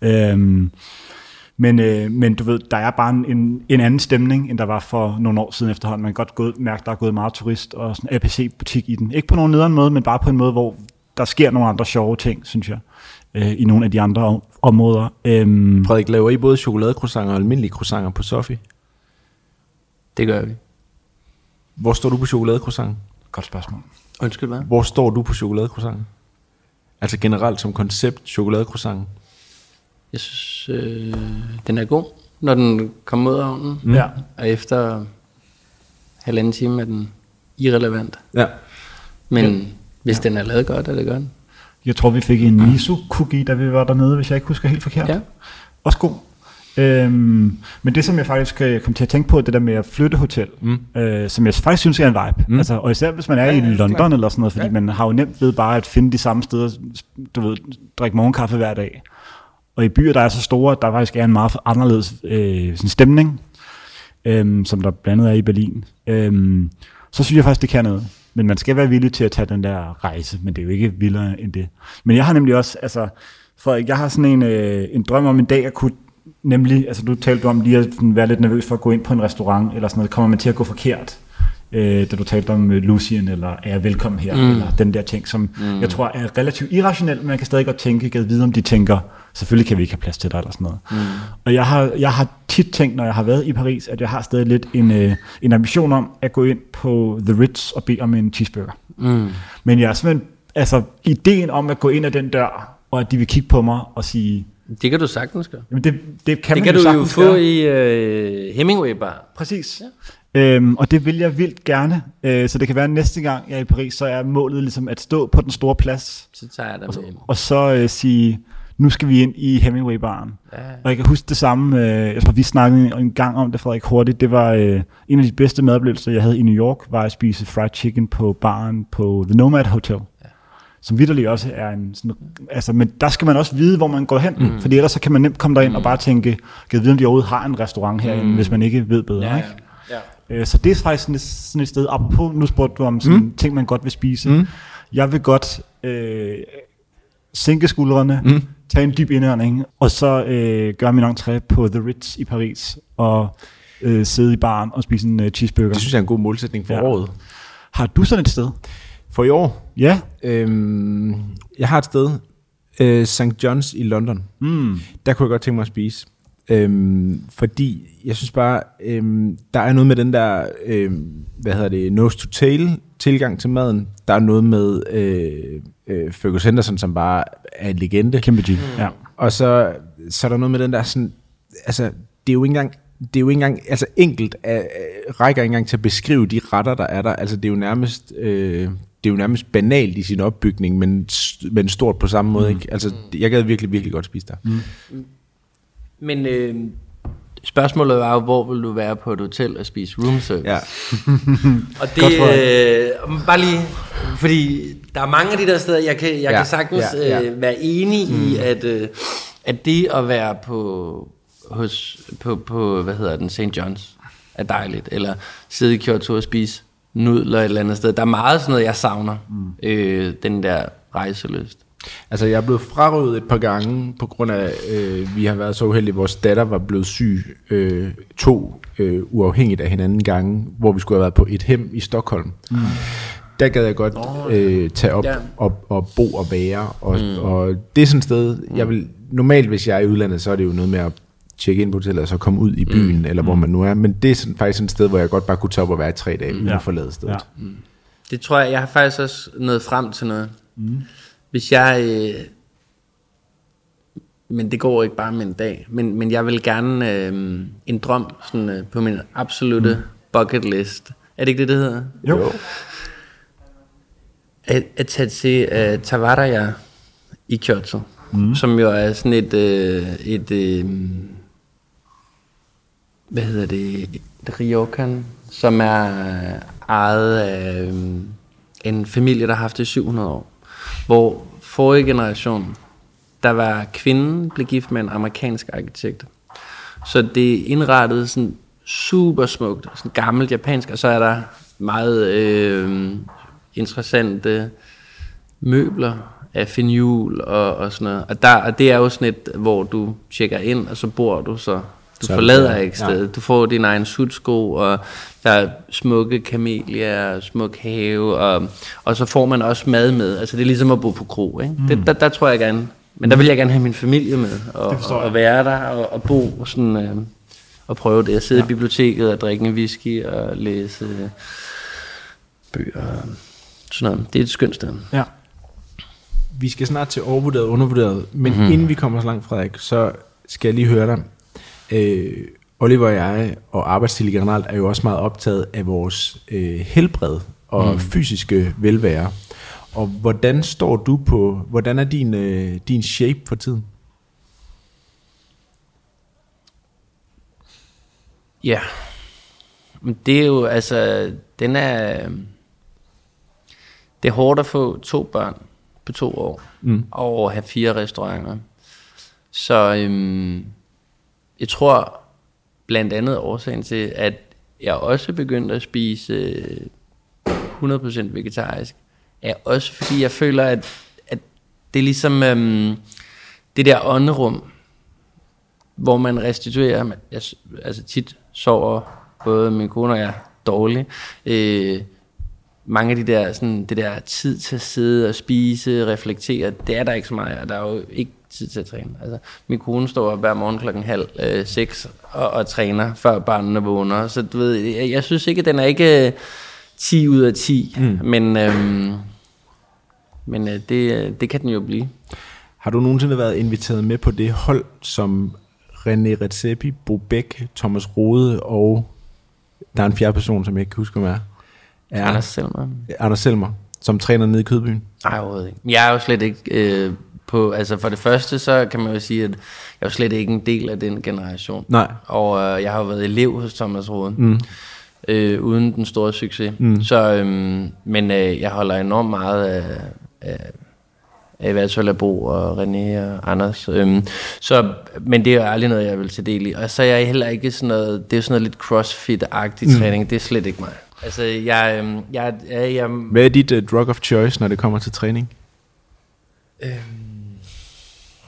Øhm, men, øh, men du ved, der er bare en, en, en anden stemning, end der var for nogle år siden efterhånden. Man kan godt gå, mærke, der er gået meget turist og sådan APC-butik i den. Ikke på nogen nederen måde, men bare på en måde, hvor der sker nogle andre sjove ting, synes jeg, øh, i nogle af de andre om- områder. Øhm, Frederik, laver I både chokoladecroissanter og almindelige croissanter på Sofie? Det gør vi. Hvor står du på chokoladecroissant? Godt spørgsmål. Undskyld, hvad? Hvor står du på chokoladecroissant? Altså generelt som koncept chokoladecroissant. Jeg synes, øh, den er god, når den kommer ud af ovnen. Mm. Ja. Og efter halvanden time er den irrelevant. Ja. Men Ja. ja. hvis den er lavet godt, er det godt. Jeg tror, vi fik en miso-cookie, da vi var dernede, hvis jeg ikke husker helt forkert. Ja. Også god. Øhm, men det, som jeg faktisk øh, kom til at tænke på, det der med at flytte hotel, mm. øh, som jeg faktisk synes er en vibe. Mm. Altså, og især hvis man er ja, i London eller sådan noget, fordi ja. man har jo nemt ved bare at finde de samme steder, du ved, drikke morgenkaffe hver dag. Og i byer, der er så store, der faktisk er en meget anderledes øh, sådan stemning, øhm, som der blandt andet er i Berlin. Øhm, så synes jeg faktisk, det kan noget. Men man skal være villig til at tage den der rejse, men det er jo ikke vildere end det. Men jeg har nemlig også, altså, Frederik, jeg har sådan en, øh, en drøm om en dag at kunne, nemlig, altså du talte om lige at være lidt nervøs for at gå ind på en restaurant, eller sådan noget, kommer man til at gå forkert? Øh, da du talte om øh, Lucien, eller er jeg velkommen her, mm. eller den der ting, som mm. jeg tror er relativt irrationelt, men man kan stadig godt tænke, kan vide, om de tænker, selvfølgelig kan vi ikke have plads til dig, eller sådan noget. Mm. Og jeg har, jeg har tit tænkt, når jeg har været i Paris, at jeg har stadig lidt en, øh, en ambition om at gå ind på The Ritz og bede om en cheeseburger. Mm. Men jeg er simpelthen, altså ideen om at gå ind ad den dør, og at de vil kigge på mig og sige, Det kan du sagtens gøre. jamen det, det kan Det man kan jo du jo få gøre. i øh, Hemingway Bar. Præcis. Ja. Øhm, og det vil jeg vildt gerne. Øh, så det kan være, at næste gang jeg er i Paris, så er målet ligesom at stå på den store plads, Så tager jeg dig med hjem. og så øh, sige, nu skal vi ind i Hemingway-baren. Ja. Og jeg kan huske det samme, øh, jeg tror vi snakkede en gang om det, Frederik, hurtigt. Det var øh, en af de bedste madoplevelser, jeg havde i New York, var at spise fried chicken på baren på The Nomad Hotel. Ja. Som vidderligt også er en sådan, altså, men der skal man også vide, hvor man går hen, mm. fordi ellers så kan man nemt komme derind mm. og bare tænke, kan jeg vide, om de overhovedet har en restaurant herinde, mm. hvis man ikke ved bedre, Ja, ikke? ja. Så det er faktisk sådan et, sådan et sted, apropos, nu spurgte du om sådan mm. ting, man godt vil spise. Mm. Jeg vil godt øh, sænke skuldrene, mm. tage en dyb indånding, og så øh, gøre min entré på The Ritz i Paris, og øh, sidde i baren og spise en øh, cheeseburger. Det synes jeg er en god målsætning for Ja. ja. året. Har du sådan et sted? For i år, Ja. øhm, jeg har et sted, øh, St. John's i London. Mm. Der kunne jeg godt tænke mig at spise. Øhm, fordi jeg synes bare, øhm, der er noget med den der, øhm, hvad hedder det, nose to tail tilgang til maden. Der er noget med øh, øh, Fergus Henderson, som bare er en legende. Kæmpe G. Mm. Ja. Og så, så er der noget med den der sådan, altså, det er jo ikke engang, det er jo ikke engang, altså enkelt er, rækker ikke engang til at beskrive de retter, der er der. Altså det er jo nærmest, øh, det er jo nærmest banalt i sin opbygning, men, men stort på samme måde, ikke? Altså, jeg gad virkelig, virkelig godt spise der. Mm. Men øh, spørgsmålet var jo, hvor vil du være på et hotel og spise room service? Ja. Og det, øh, bare lige, fordi der er mange af de der steder, jeg kan, jeg Ja, kan sagtens ja. ja. Øh, være enig mm. i, at, øh, at det at være på, hos, på, på, hvad hedder den, St. John's, er dejligt. Eller sidde i Kyoto og spise nudler et eller andet sted. Der er meget sådan noget, jeg savner. Mm. Øh, den der rejseløst. Altså, jeg er blevet frarøvet et par gange, på grund af, øh, vi har været så uheldige, at vores datter var blevet syg øh, to øh, uafhængigt af hinanden gange, hvor vi skulle have været på et hem i Stockholm. Mm. der gad jeg godt øh, tage op Ja. og, og bo og være. Og, mm. og det er sådan et sted, jeg vil, normalt hvis jeg er i udlandet, så er det jo noget med at tjekke ind på hotellet, og så komme ud i byen, mm. eller hvor man nu er. Men det er sådan, faktisk et sted, hvor jeg godt bare kunne tage op og være i tre dage, uden Ja. at forlade stedet. Ja. Det tror jeg, jeg har faktisk også nået frem til noget. Mm. Hvis jeg... Øh, men det går ikke bare med en dag. Men, men jeg vil gerne øh, en drøm sådan, øh, på min absolute mm. bucket list. Er det ikke det, det hedder? Jo. At, at tage til uh, Tavaraya i Kyoto. Mm. Som jo er sådan et... Øh, et øh, hvad hedder det? Et ryokan, som er øh, ejet af øh, en familie, der har haft det i 700 år. Hvor forrige generation, der var kvinden, blev gift med en amerikansk arkitekt. Så det er indrettet sådan super smukt, sådan gammelt japansk, og så er der meget øh, interessante møbler af finjul og, og sådan noget. Og, der, og det er jo sådan et, hvor du tjekker ind, og så bor du så. Du Så er forlader der. ikke stedet. Du får din egen sudsko, og der er smukke kamelier, smuk have, og, og så får man også mad med. Altså det er ligesom at bo på kro, ikke? Mm. Det, der, der tror jeg gerne, men der vil jeg gerne have min familie med, og, Det og være der, og, og bo sådan, øh, og prøve det. At sidde ja. i biblioteket og drikke en whisky og læse øh, bøger. og Sådan noget. Det er et skønt sted. Ja. Vi skal snart til overvurderet og undervurderet, men mm-hmm. inden vi kommer så langt, Frederik, så skal jeg lige høre dig. Øh, Oliver og jeg, og arbejdsstil generelt, er jo også meget optaget af vores øh, helbred og mm. fysiske velvære. Og hvordan står du på, hvordan er din, øh, din shape for tiden? Ja. Men det er jo, altså, den er... Det er hårdt at få to børn på to år, mm. og have fire restauranter. Så øhm, jeg tror blandt andet årsagen til, at jeg også begyndte at spise øh, 100% vegetarisk, er også fordi jeg føler, at, at det er ligesom øhm, det der ånderum, hvor man restituerer, jeg, altså tit sover både min kone og jeg dårligt. Øh, mange af de der, sådan, det der tid til at sidde og spise, reflektere, det er der ikke så meget Og Der er jo ikke tid til at træne. Altså, min kone står op hver morgen klokken halv øh, seks og, og træner, før barnene vågner. Så du ved, jeg, jeg synes ikke, at den er ikke øh, 10 ud af 10, mm. men, øhm, men øh, det, det kan den jo blive. Har du nogensinde været inviteret med på det hold, som René Redzepi, Bo Bæk, Thomas Rode og der er en fjerde person, som jeg ikke kan huske, hvem er. er Anders Selmer. Anders Selmer, som træner nede i Kødbyen. Nej, overhovedet ikke. Jeg er jo slet ikke øh, på... Altså for det første, så kan man jo sige, at jeg er slet ikke en del af den generation. Nej. Og øh, jeg har jo været elev hos Thomas Rode. Mm. Øh, uden den store succes. Mm. Så, øhm, men øh, jeg holder enormt meget af, af, af Valsøl Bo og René og Anders. Øhm, så, men det er jo aldrig noget, jeg vil til del i. Og så er jeg heller ikke sådan noget... Det er sådan noget lidt crossfit-agtig mm. træning. Det er slet ikke mig. Altså, jeg, øhm, jeg, jeg, jeg, Hvad er dit uh, drug of choice, når det kommer til træning?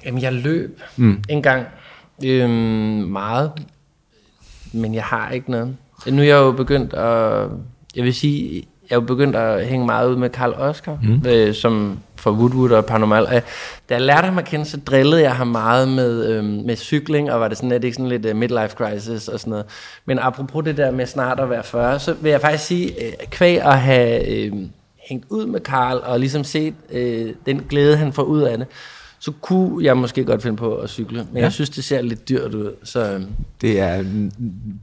Jamen, jeg løb mm. en gang øhm, meget, men jeg har ikke noget. Nu er jeg jo begyndt at, jeg vil sige, jeg er jo begyndt at hænge meget ud med Karl Oscar, mm. øh, som for Woodwood og Paranormal. Øh, Da jeg lærte ham at kende, så drillede jeg ham meget med, øhm, med cykling, og var det sådan, det ikke sådan lidt uh, midlife crisis og sådan noget. Men apropos det der med snart at være 40, så vil jeg faktisk sige, øh, kvæg at have øh, hængt ud med Karl, og ligesom set øh, den glæde, han får ud af det, så kunne jeg måske godt finde på at cykle. Men ja. jeg synes, det ser lidt dyrt ud. Så, øhm, Det er,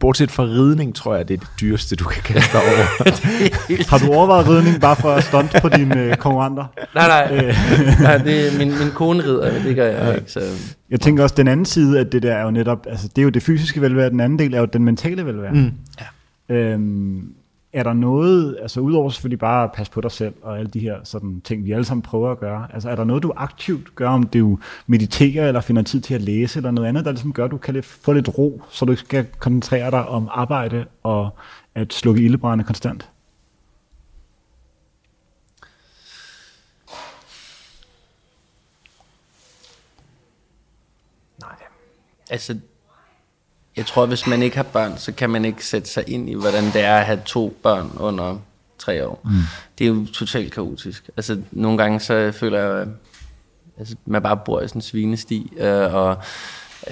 bortset fra ridning, tror jeg, det er det dyreste, du kan kaste dig over. Har du overvejet ridning bare for at stunte på dine øh, konkurrenter? nej, nej, nej det er min, min kone rider, men det gør jeg ikke. Så, Jeg tænker også, den anden side af det der er jo netop, altså det er jo det fysiske velvære, den anden del er jo den mentale velvære. Mm. Ja. Øhm, er der noget, altså udover selvfølgelig bare at passe på dig selv og alle de her sådan ting, vi alle sammen prøver at gøre, altså er der noget, du aktivt gør, om du mediterer eller finder tid til at læse eller noget andet, der ligesom gør, at du kan få lidt ro, så du ikke skal koncentrere dig om arbejde og at slukke ildebrænde konstant? Nej. altså, jeg tror, hvis man ikke har børn, så kan man ikke sætte sig ind i, hvordan det er at have to børn under tre år. Mm. Det er jo totalt kaotisk. Altså, nogle gange så føler jeg, at altså, man bare bor i sådan en svinesti, øh, og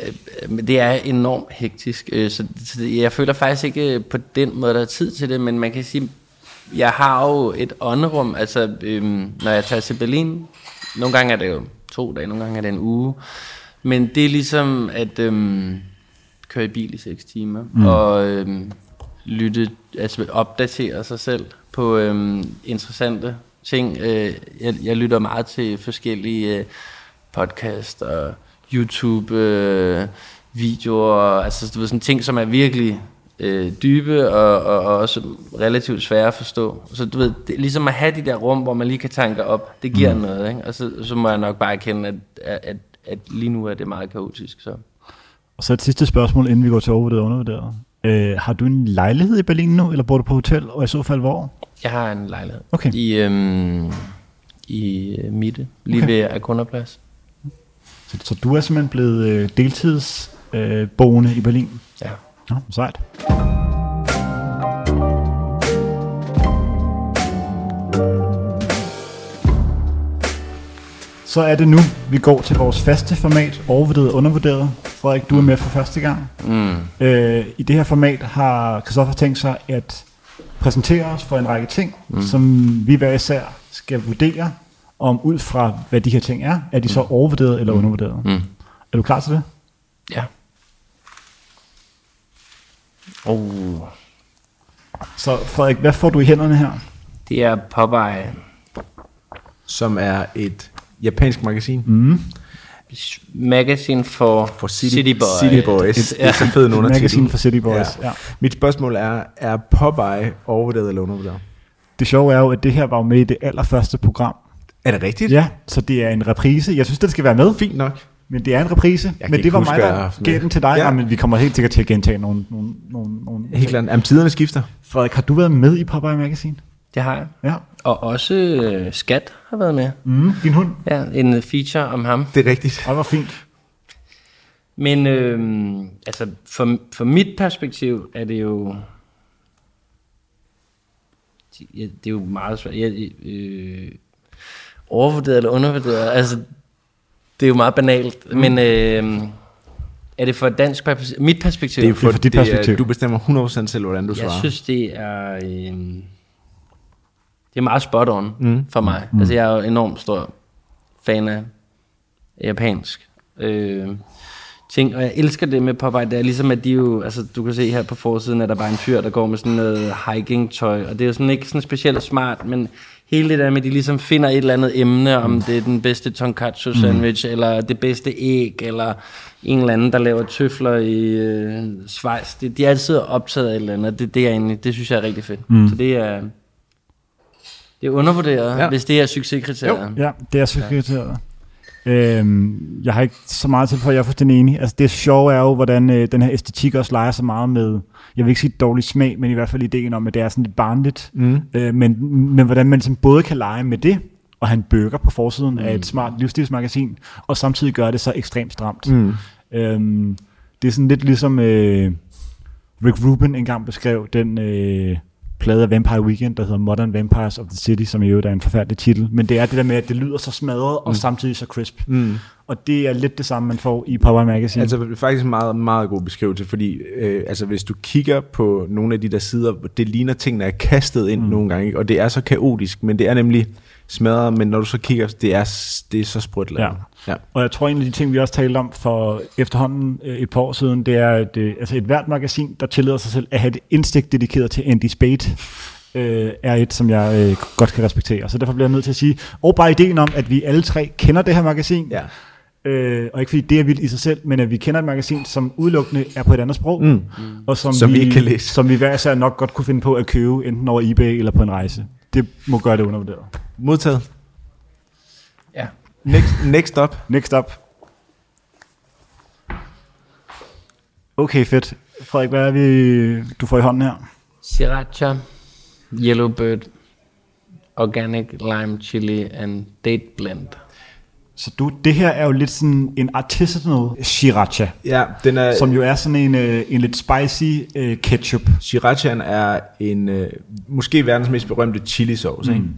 øh, det er enormt hektisk. Øh, så, jeg føler faktisk ikke på den måde, der er tid til det, men man kan sige, jeg har jo et ånderum, altså øh, når jeg tager til Berlin, nogle gange er det jo to dage, nogle gange er det en uge, men det er ligesom at øh, køre i bil i 6 timer, mm. og øh, lytte, altså opdatere sig selv på øh, interessante ting. Øh, jeg, jeg lytter meget til forskellige øh, podcast og YouTube øh, videoer, altså du ved, sådan ting, som er virkelig øh, dybe og, og, og også relativt svære at forstå. Så du ved, det, ligesom at have de der rum, hvor man lige kan tanke op, det giver mm. noget, ikke? Og så, så må jeg nok bare erkende, at, at, at lige nu er det meget kaotisk. Så. Og så et sidste spørgsmål, inden vi går til overvurderet og undervurderet. Øh, har du en lejlighed i Berlin nu, eller bor du på hotel, og i så fald hvor? Jeg har en lejlighed Okay. i, øhm, i øh, Mitte, lige Okay. ved Akunderplads. Så, så du er simpelthen blevet øh, deltidsboende øh, i Berlin? Ja. Nå, sejt. Så er det nu, vi går til vores faste format, overvurderet og undervurderet. Frederik, du er med for første gang. Mm. Øh, I det her format har Christoffer tænkt sig at præsentere os for en række ting, mm. som vi hver især skal vurdere, om ud fra hvad de her ting er, er de så overvurderet eller undervurderet. Mm. Er du klar til det? Ja. Oh, Så Frederik, hvad får du i hænderne her? det er Popeye som er et japansk magasin. Mm. Magazine for, For City, City Boy. City Boys. Det er så fed en undertitel. Magasin for City Boys. Ja. Ja. Mit spørgsmål er, er Popeye overvurderet eller undervurderet? Det sjove er jo, at det her var jo med i det allerførste program. Er det rigtigt? Ja, så det er en reprise. Jeg synes, det skal være med, Fint nok. men det er en reprise. kan Men det var huske, mig, jeg der gav den til dig. Ja. Ja. men vi kommer helt sikkert til at gentage nogle, nogle, nogle, nogle Helt klart. Jamen, tiderne skifter. Frederik, har du været med i Popeye Magazine? Det har jeg. Ja. Og også øh, Skat har været med. Mm, din hund? Ja, en feature om ham. Det er rigtigt. Det var fint. Men øh, altså, for, for mit perspektiv er det jo... Ja, det er jo meget svært. Jeg, øh, overvurderet eller undervurderet? Altså, det er jo meget banalt. Mm. Men øh, er det for et dansk perspektiv? Mit perspektiv? Det er, for, for dit det er, perspektiv. du bestemmer 100% selv, hvordan du jeg svarer. synes, det er... Øh, det er meget spot on mm. for mig. Mm. Altså, jeg er jo enormt stor fan af japansk øh, ting, og jeg elsker det med Popeye, det er ligesom, at de jo, altså du kan se her på forsiden, at der bare er en fyr, der går med sådan noget hiking-tøj, og det er jo sådan ikke sådan specielt smart, men hele det der med, at de ligesom finder et eller andet emne, om det er den bedste tonkatsu sandwich, mm. eller det bedste æg, eller en eller anden, der laver tøfler i øh, Schweiz. Det, de er altid optaget af et eller andet, det, det, er egentlig, det synes jeg er rigtig fedt. Mm. Så det er, det er undervurderet, Ja. ja. hvis det er succeskriteriet. Ja, det er sekretæret. Øhm, jeg har ikke så meget til, for jeg er fuldstændig enig. Altså det sjove er jo, hvordan øh, den her æstetik også leger så meget med, jeg vil ikke sige dårlig smag, men i hvert fald ideen om, at det er sådan lidt barnligt. Mm. Øh, men, men hvordan man ligesom både kan lege med det, og have en burger på forsiden mm. af et smart livsstilsmagasin, og samtidig gøre det så ekstremt stramt. Mm. Øhm, det er sådan lidt ligesom øh, Rick Rubin engang beskrev den øh, plade af Vampire Weekend, der hedder Modern Vampires of the City, som i øvrigt er en forfærdelig titel. Men det er det der med, at det lyder så smadret, og samtidig så crisp. Mm. Og det er lidt det samme, man får i Power Magazine. Altså det er faktisk en meget, meget god beskrivelse, fordi øh, altså, hvis du kigger på nogle af de der sider, det ligner tingene er kastet ind mm. nogle gange, ikke? og det er så kaotisk, men det er nemlig smadret, men når du så kigger, det er, det er så sprødt. Ja. ja. Og jeg tror, en af de ting, vi også talte om for efterhånden øh, et par år siden, det er, at øh, altså et hvert magasin, der tillader sig selv at have et indstik dedikeret til Andy Spade, øh, er et, som jeg øh, godt kan respektere. Så derfor bliver jeg nødt til at sige, og bare ideen om, at vi alle tre kender det her magasin, ja. Øh, og ikke fordi det er vildt i sig selv, men at vi kender et magasin, som udelukkende er på et andet sprog, mm. og som, Som vi ikke kan læse. som vi hver især nok godt kunne finde på at købe, enten over eBay eller på en rejse. Det må gøre det undervurderet. Modtaget. ja. Next, next up. Next up. Okay, fedt. Frederik, hvad er vi, du får i hånden her? Sriracha, Yellow Bird, Organic Lime Chili and Date Blend. Så du, det her er jo lidt sådan en artisanal sriracha, Ja, den er, som jo er sådan en, øh, en lidt spicy øh, ketchup. Srirachan er en, øh, måske verdens mest berømte chili sauce, mm. ikke?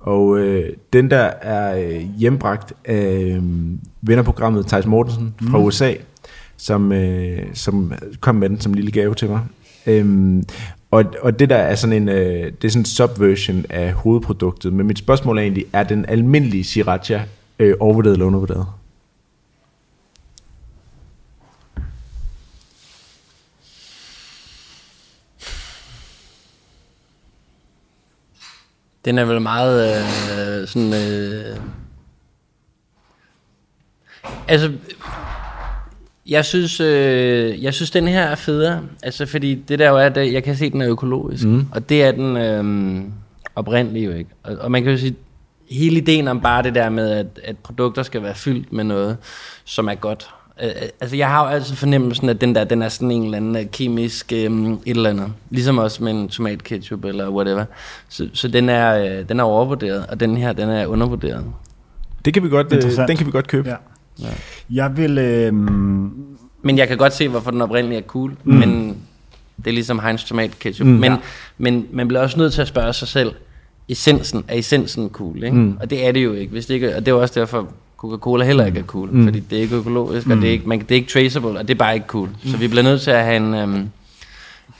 Og øh, den der er øh, hjembragt af øh, vennerprogrammet Thijs Mortensen fra mm. USA, som, øh, som kom med den som lille gave til mig. Øhm, og, og det der er sådan en, øh, det er sådan en subversion af hovedproduktet. Men mit spørgsmål er egentlig, er den almindelige sriracha øh, overvurderet eller undervurderet? Den er vel meget øh, sådan... Øh, altså, jeg synes, øh, jeg synes, den her er federe. Altså, fordi det der jo er, at jeg kan se, at den er økologisk. Mm. Og det er den øh, oprindelige jo ikke. Og, og man kan jo sige, hele ideen om bare det der med, at, at produkter skal være fyldt med noget, som er godt. Øh, altså, jeg har jo altid fornemmelsen, at den der, den er sådan en eller anden øh, kemisk øh, et eller andet. Ligesom også med en tomatketchup eller whatever. Så, så den, er, øh, den er overvurderet, og den her, den er undervurderet. Det kan vi godt, øh, den kan vi godt købe. Ja. Jeg vil... Øh, Men jeg kan godt se, hvorfor den oprindelige er cool. Mm. Men det er ligesom Heinz tomat ketchup. Mm, men, Ja. men man bliver også nødt til at spørge sig selv, essensen, er essensen cool? Ikke? Mm. Og det er det jo ikke. Hvis det ikke og det er også derfor, Coca-Cola heller ikke er cool. Mm. Fordi det er ikke økologisk, og det er ikke, man, det er ikke traceable, og det er bare ikke cool. Mm. Så vi bliver nødt til at have en... Um,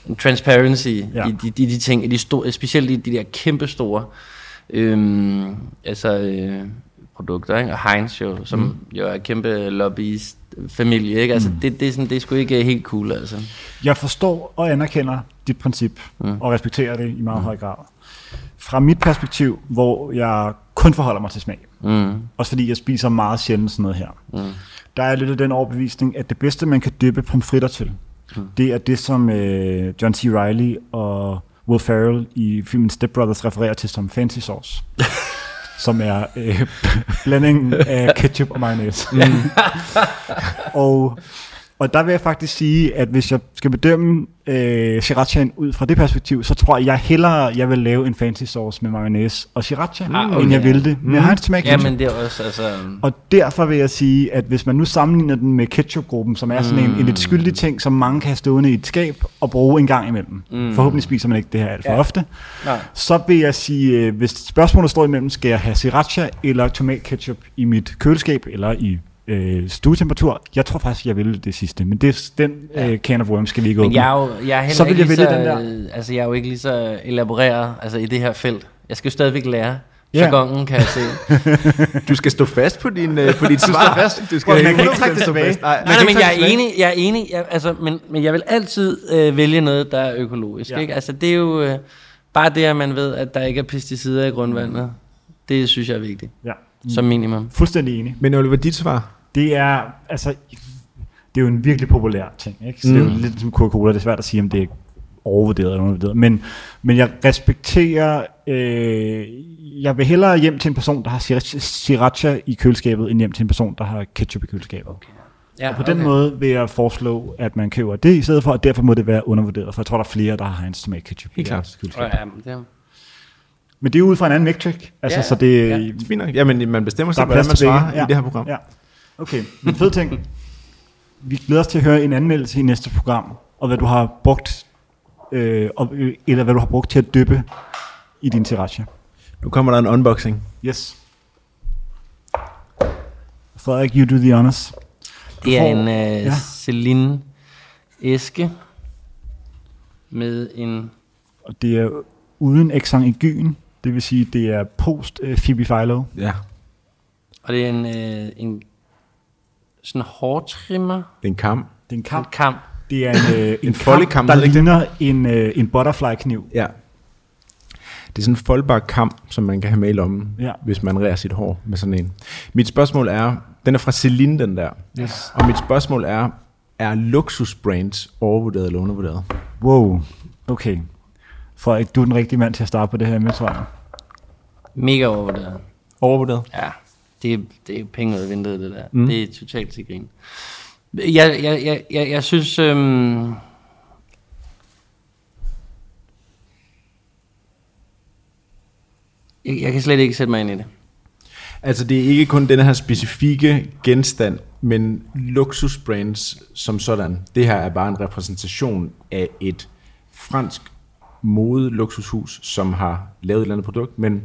en transparency ja. i de, de, de ting, i de store, specielt i de der kæmpe store øhm, altså, øh, produkter, ikke? og Heinz jo, som mm. jo er kæmpe lobbyist familie, ikke? Altså, mm. det, det, er sådan, det er sgu ikke helt cool, altså. Jeg forstår og anerkender dit princip, mm. og respekterer det i meget mm. høj grad. Fra mit perspektiv, hvor jeg kun forholder mig til smag, Mm. også fordi jeg spiser meget sjældent sådan noget her, mm. der er lidt af den overbevisning, at det bedste, man kan dyppe pomfritter til, mm. det er det, som øh, John C. Reilly og Will Ferrell i filmen Step Brothers refererer til som fancy sauce. som er øh, blandingen af ketchup og mayonnaise. Mm. og, og der vil jeg faktisk sige, at hvis jeg skal bedømme øh, srirachaen ud fra det perspektiv, så tror jeg, jeg hellere jeg vil lave en fancy sauce med mayonnaise og sriracha, Ah, okay. end jeg vil det med mm. Heinz Ja, men det er også, altså... Og derfor vil jeg sige, at hvis man nu sammenligner den med ketchupgruppen, som er sådan en, en lidt skyldig ting, som mange kan have stående i et skab og bruge en gang imellem. Mm. Forhåbentlig spiser man ikke det her alt for ja. ofte. Nej. Så vil jeg sige, øh, hvis spørgsmålet står imellem, skal jeg have sriracha eller tomatketchup i mit køleskab eller i øh, stuetemperatur? Jeg tror faktisk, jeg vil det sidste, men det, den øh, can of worms skal vi ikke Men åbne. jeg er jo, jeg er Så vil ikke jeg vælge så, den der. Altså, jeg er jo ikke lige så elaboreret altså, i det her felt. Jeg skal jo stadigvæk lære. Ja. Jargonen kan jeg se. Du skal stå fast på din, øh, på dit svar. fast. Du Prøv, man kan ikke 100% trække det tilbage. Nej, Nej, nej, men ikke jeg er enig, jeg er enig, jeg, altså, men, men jeg vil altid øh, vælge noget, der er økologisk. Ja. Ikke? Altså, det er jo øh, bare det, at man ved, at der ikke er pesticider i grundvandet. Det synes jeg er vigtigt, Ja. Som minimum. Fuldstændig enig. Men Oliver, dit svar? Det er, altså, det er jo en virkelig populær ting, ikke? Så mm. det er jo lidt som Coca-Cola, det er svært at sige, om det er overvurderet eller undervurderet. Men, men jeg respekterer, øh, jeg vil hellere hjem til en person, der har sriracha- i køleskabet, end hjem til en person, der har ketchup i køleskabet. Okay. Ja, Og på den måde vil jeg foreslå, at man køber det i stedet for, og derfor må det være undervurderet, for jeg tror, der er flere, der har Heinz tomat ketchup Helt i klart. deres Og køleskab. ja, det er, Men det er ud fra en anden metric, altså, Ja, så det, ja. Det er fint nok. Jamen, man bestemmer sig, hvordan man svarer begge. i det her program. Ja. Okay, men fed ting. Vi glæder os til at høre en anmeldelse i næste program, og hvad du har brugt, øh, og, øh, eller hvad du har brugt til at dyppe i din sriracha. Nu kommer der en unboxing. Yes. Frederik, you do the honors. det er får- en øh, ja. ja. Celine æske med en... Og det er uden exangygyn, det vil sige, det er post øh, Phoebe Philo. Ja, Og det er en, øh, en sådan hårtrimmer. det er en kam. Det er en Kamp. kamp. kamp. Det er en, øh, en, En kamp, foldekam, der ligner en, øh, en butterfly-kniv. Ja. Det er sådan en foldbar kam, som man kan have med i lommen, Ja. hvis man rærer sit hår med sådan en. Mit spørgsmål er, den er fra Celine, den der. Yes. Og mit spørgsmål er, er luksusbrands overvurderet eller undervurderet? Wow, okay. Frederik, du er den rigtige mand til at starte på det her med, tror jeg. Mega overvurderet. Overvurderet? Ja, det er, det er penge ud af vinduet, det der. Mm. Det er totalt til grin. Jeg, jeg, jeg, jeg, jeg synes... Øhm, jeg, jeg kan slet ikke sætte mig ind i det. Altså det er ikke kun den her specifikke genstand, men luksusbrands som sådan. Det her er bare en repræsentation af et fransk mode luksushus, som har lavet et eller andet produkt, men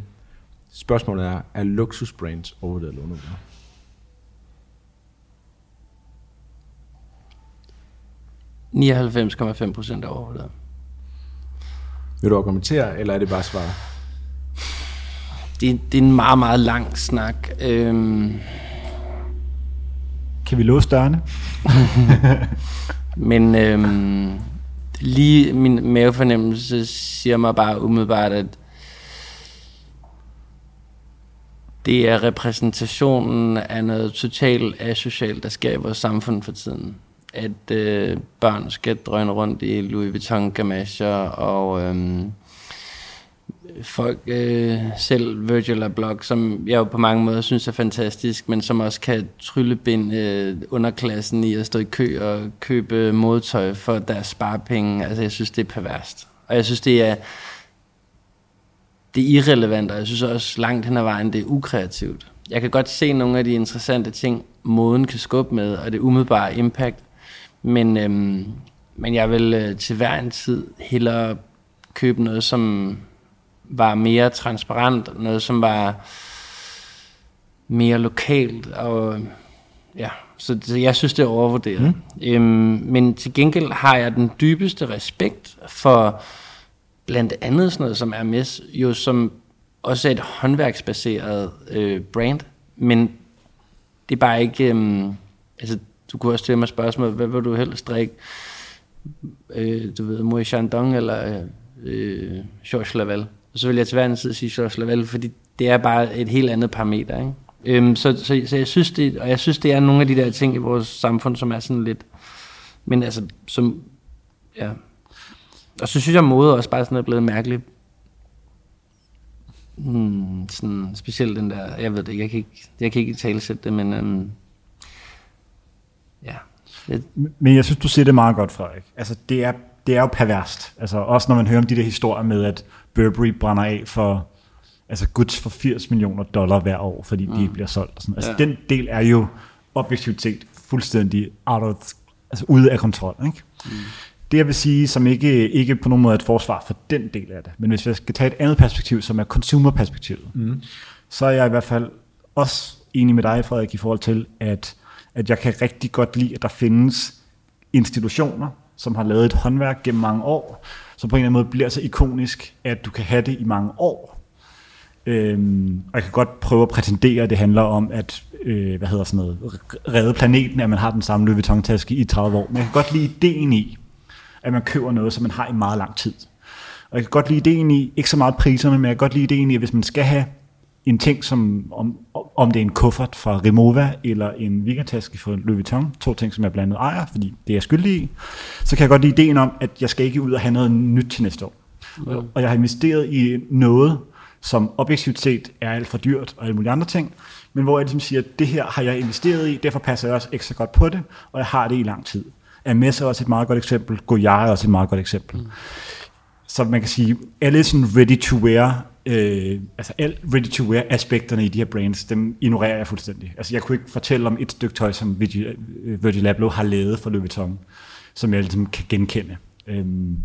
spørgsmålet er, er luksusbrands overvurderet eller undervurderet? ...99,5 procent er overvurderet. Vil du argumentere, eller er det bare svar? Det, det er en meget, meget lang snak. Øhm, Kan vi låse dørene? men øhm, lige min mavefornemmelse siger mig bare umiddelbart, at det er repræsentationen af noget totalt asocialt, der sker i vores samfund for tiden. At øh, børn skal drøne rundt i Louis Vuitton gamasher og øhm, folk, øh, selv Virgil Abloh, som jeg jo på mange måder synes er fantastisk, men som også kan tryllebinde øh, underklassen i at stå i kø og købe modtøj for deres sparepenge. Altså jeg synes, det er perverst. Og jeg synes, det er, det er irrelevant, og jeg synes også langt hen ad vejen, det er ukreativt. Jeg kan godt se nogle af de interessante ting, moden kan skubbe med, og det umiddelbare impact, men, øhm, men jeg vil øh, til hver en tid hellere købe noget, som var mere transparent, noget som var mere lokalt, og ja, så, så jeg synes, det er overvurderet. Mm. Øhm, men til gengæld har jeg den dybeste respekt for blandt andet sådan noget som Hermes, jo som også er et håndværksbaseret øh, brand, men det er bare ikke, øhm, altså du kunne også stille mig spørgsmål, hvad vil du helst drikke? Øh, du ved, Moët Chandon eller øh, Georges Laval? Og så vil jeg til hver en tid sige Georges Lavelle, fordi det er bare et helt andet parameter, ikke? Øhm, så, så, så, jeg synes det, og jeg synes det er nogle af de der ting i vores samfund, som er sådan lidt, men altså, som, ja. Og så synes jeg, mode også bare sådan er blevet mærkeligt. Hmm, sådan, specielt den der, jeg ved det ikke, jeg kan ikke, jeg kan ikke talesætte det, men øhm, ja. Det, Men jeg synes, du siger det meget godt, Frederik. Altså, det er, det er jo perverst. Altså, også når man hører om de der historier med, at Burberry brænder af for altså goods for 80 millioner dollar hver år, fordi mm. de ikke bliver solgt. Og sådan. Altså, Ja. den del er jo objektivt set fuldstændig out of, altså ude af kontrol. Ikke? Mm. Det jeg vil sige, som ikke, ikke på nogen måde er et forsvar for den del af det, men hvis jeg skal tage et andet perspektiv, som er consumerperspektivet, mm. så er jeg i hvert fald også enig med dig, Frederik, i forhold til, at, at jeg kan rigtig godt lide, at der findes institutioner, som har lavet et håndværk gennem mange år, som på en eller anden måde bliver så ikonisk, at du kan have det i mange år. Øhm, og jeg kan godt prøve at prætendere, at det handler om at øh, hvad hedder sådan noget, redde planeten, at man har den samme Louis Vuitton-taske i 30 år. Men jeg kan godt lide ideen i, at man køber noget, som man har i meget lang tid. Og jeg kan godt lide ideen i, ikke så meget priserne, men jeg kan godt lide ideen i, at hvis man skal have en ting, som om, om det er en kuffert fra Remova, eller en weekendtaske fra Louis Vuitton, to ting, som jeg blandt andet ejer, fordi det er jeg skyldig i, så kan jeg godt lide ideen om, at jeg skal ikke ud og have noget nyt til næste år. Mm. Og jeg har investeret i noget, som objektivt set er alt for dyrt og alle mulige andre ting, men hvor jeg ligesom siger, at det her har jeg investeret i, derfor passer jeg også ekstra godt på det, og jeg har det i lang tid. Hermes er også et meget godt eksempel, Goyard er også et meget godt eksempel. Mm. Så man kan sige, alle sådan ready to wear, øh, altså alle ready to wear aspekterne i de her brands, dem ignorerer jeg fuldstændig. Altså jeg kunne ikke fortælle om et stykke tøj, som Virgil, øh, Virgil Abloh har lavet for Louis Vuitton, som jeg ligesom kan genkende. Øhm,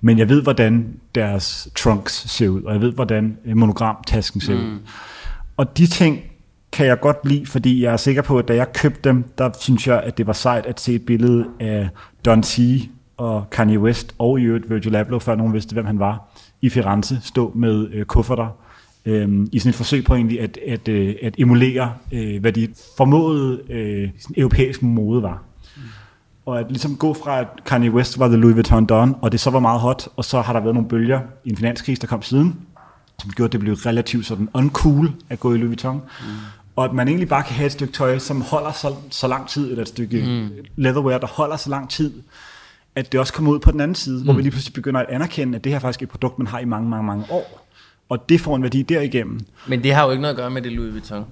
men jeg ved, hvordan deres trunks ser ud, og jeg ved, hvordan øh, monogramtasken ser mm. ud. Og de ting kan jeg godt lide, fordi jeg er sikker på, at da jeg købte dem, der synes jeg, at det var sejt at se et billede af Don C. og Kanye West, og i øvrigt Virgil Abloh, før nogen vidste, hvem han var, i Firenze, stå med øh, kufferter, øh, i sådan et forsøg på egentlig at, at, øh, at emulere, øh, hvad de formodede øh, sådan europæisk mode var. Og at ligesom gå fra, at Kanye West var The Louis Vuitton Don, og det så var meget hot, og så har der været nogle bølger i en finanskrise, der kom siden, som gjorde, at det blev relativt sådan uncool at gå i Louis Vuitton. Mm. Og at man egentlig bare kan have et stykke tøj, som holder så, så lang tid, eller et stykke mm. leatherwear, der holder så lang tid, at det også kommer ud på den anden side, mm. hvor vi lige pludselig begynder at anerkende, at det her faktisk er et produkt, man har i mange, mange, mange år. Og det får en værdi derigennem. Men det har jo ikke noget at gøre med det Louis Vuitton.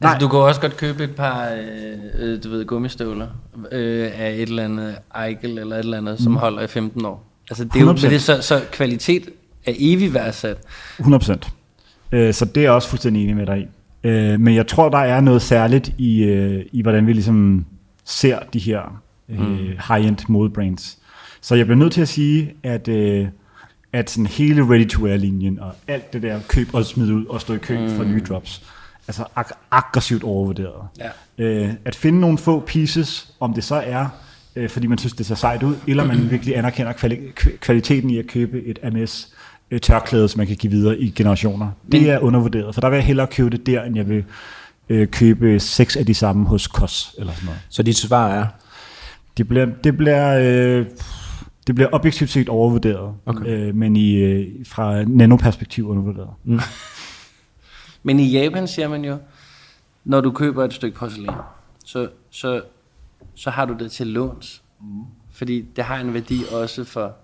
Nej. Altså, du kan også godt købe et par, øh, øh, du ved, gummistøvler øh, af et eller andet Eichel eller et eller andet, som holder i 15 år. Altså, det er jo 100%. men det er så, så kvalitet er evig værdsat. 100 procent. Øh, Så det er jeg også fuldstændig enig med dig i. Øh, men jeg tror, der er noget særligt i, øh, i hvordan vi ligesom ser de her øh, mm. high-end modebrands. Så jeg bliver nødt til at sige, at, øh, at sådan hele ready-to-wear-linjen og alt det der køb og smid ud og stå i kø mm. for nye drops, altså ag- aggressivt overvurderet. Ja. Øh, at finde nogle få pieces, om det så er, øh, fordi man synes, det ser sejt ud, eller man virkelig anerkender kvali- kv- kvaliteten i at købe et MS øh, tørklæde, som man kan give videre i generationer. Det er undervurderet, for der vil jeg hellere købe det der, end jeg vil øh, købe seks af de samme hos Kos, eller sådan noget. Så dit svar er, Det bliver, det bliver, øh, det bliver objektivt set overvurderet, Okay. øh, men i, øh, fra nanoperspektiv undervurderet. Men i Japan siger man jo, når du køber et stykke porcelæn, så, så, så har du det til låns. Fordi det har en værdi også for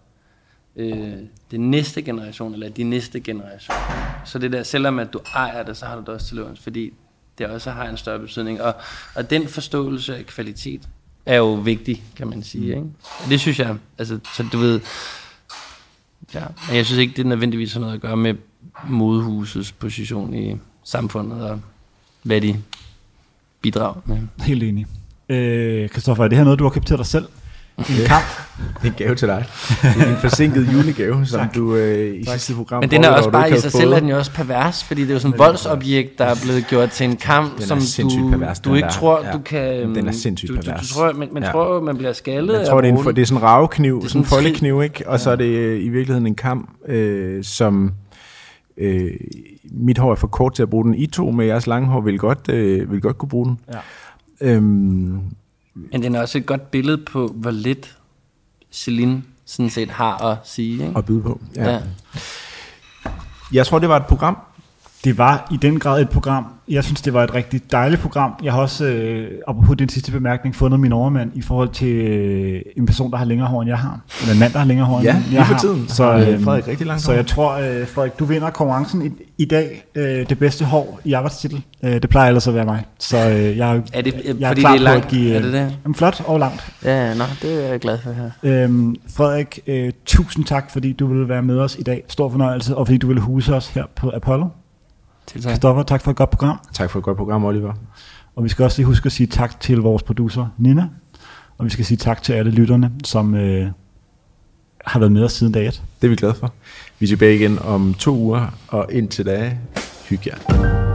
øh, den næste generation, eller de næste generation. Så det der, selvom at du ejer det, så har du det også til låns, fordi det også har en større betydning. Og, og den forståelse af kvalitet er jo vigtig, kan man sige. Ikke? Og det synes jeg, altså, så du ved, ja, men jeg synes ikke, det nødvendigvis har noget at gøre med modehusets position i samfundet, og hvad de bidrager med. Helt enig. Øh, Christoffer, er det her noget, du har købt til dig selv? En kamp? en gave til dig. en forsinket julegave, som du øh, i sidste program... Men den er også du bare i sig selv, er den jo også pervers, fordi det er jo sådan et voldsobjekt, der er blevet gjort til en kamp, Den er som sindssygt du, pervers, du ikke der. tror, Ja. du kan... Den er sindssygt du, du, du, pervers. tror, man, man Ja. tror, man bliver skaldet Jeg tror, det er, en, for, det er sådan en ravekniv, Det er sådan en foldekniv, ikke? Og så er det øh, i virkeligheden en kam, øh, som... Øh, mit hår er for kort til at bruge den. I to med jeres lange hår vil godt, øh, vil godt kunne bruge den. Ja. Øhm, Men den er også et godt billede på, hvor lidt Celine sådan set har at sige. Ikke? at byde på. Ja. Ja. Jeg tror, det var et program. Det var i den grad et program. Jeg synes, det var et rigtig dejligt program. Jeg har også, øh, apropos din sidste bemærkning, fundet min overmand i forhold til øh, en person, der har længere hår, end jeg har. Eller en mand, der har længere hår, Ja, end lige jeg for har. tiden Så, øh, øh, Frederik rigtig langt så jeg tror, øh, Frederik, du vinder konkurrencen i, i dag. Øh, det bedste hår i arbejdstitel. Øh, det plejer ellers at være mig. Så øh, jeg, Er det, jeg fordi klar det er på at langt? give, er det det? Jamen, flot og langt. Ja, nå, det er jeg glad for her. Øhm, Frederik, øh, tusind tak, fordi du ville være med os i dag. Stor fornøjelse, og fordi du ville huse os her på Apollo. Til tak. Kristoffer, tak for et godt program. Tak for et godt program, Oliver. Og vi skal også lige huske at sige tak til vores producer, Nina. Og vi skal sige tak til alle lytterne, som øh, har været med os siden dag 1. Det er vi glade for. Vi er tilbage igen om to uger, og indtil da, hygge jer.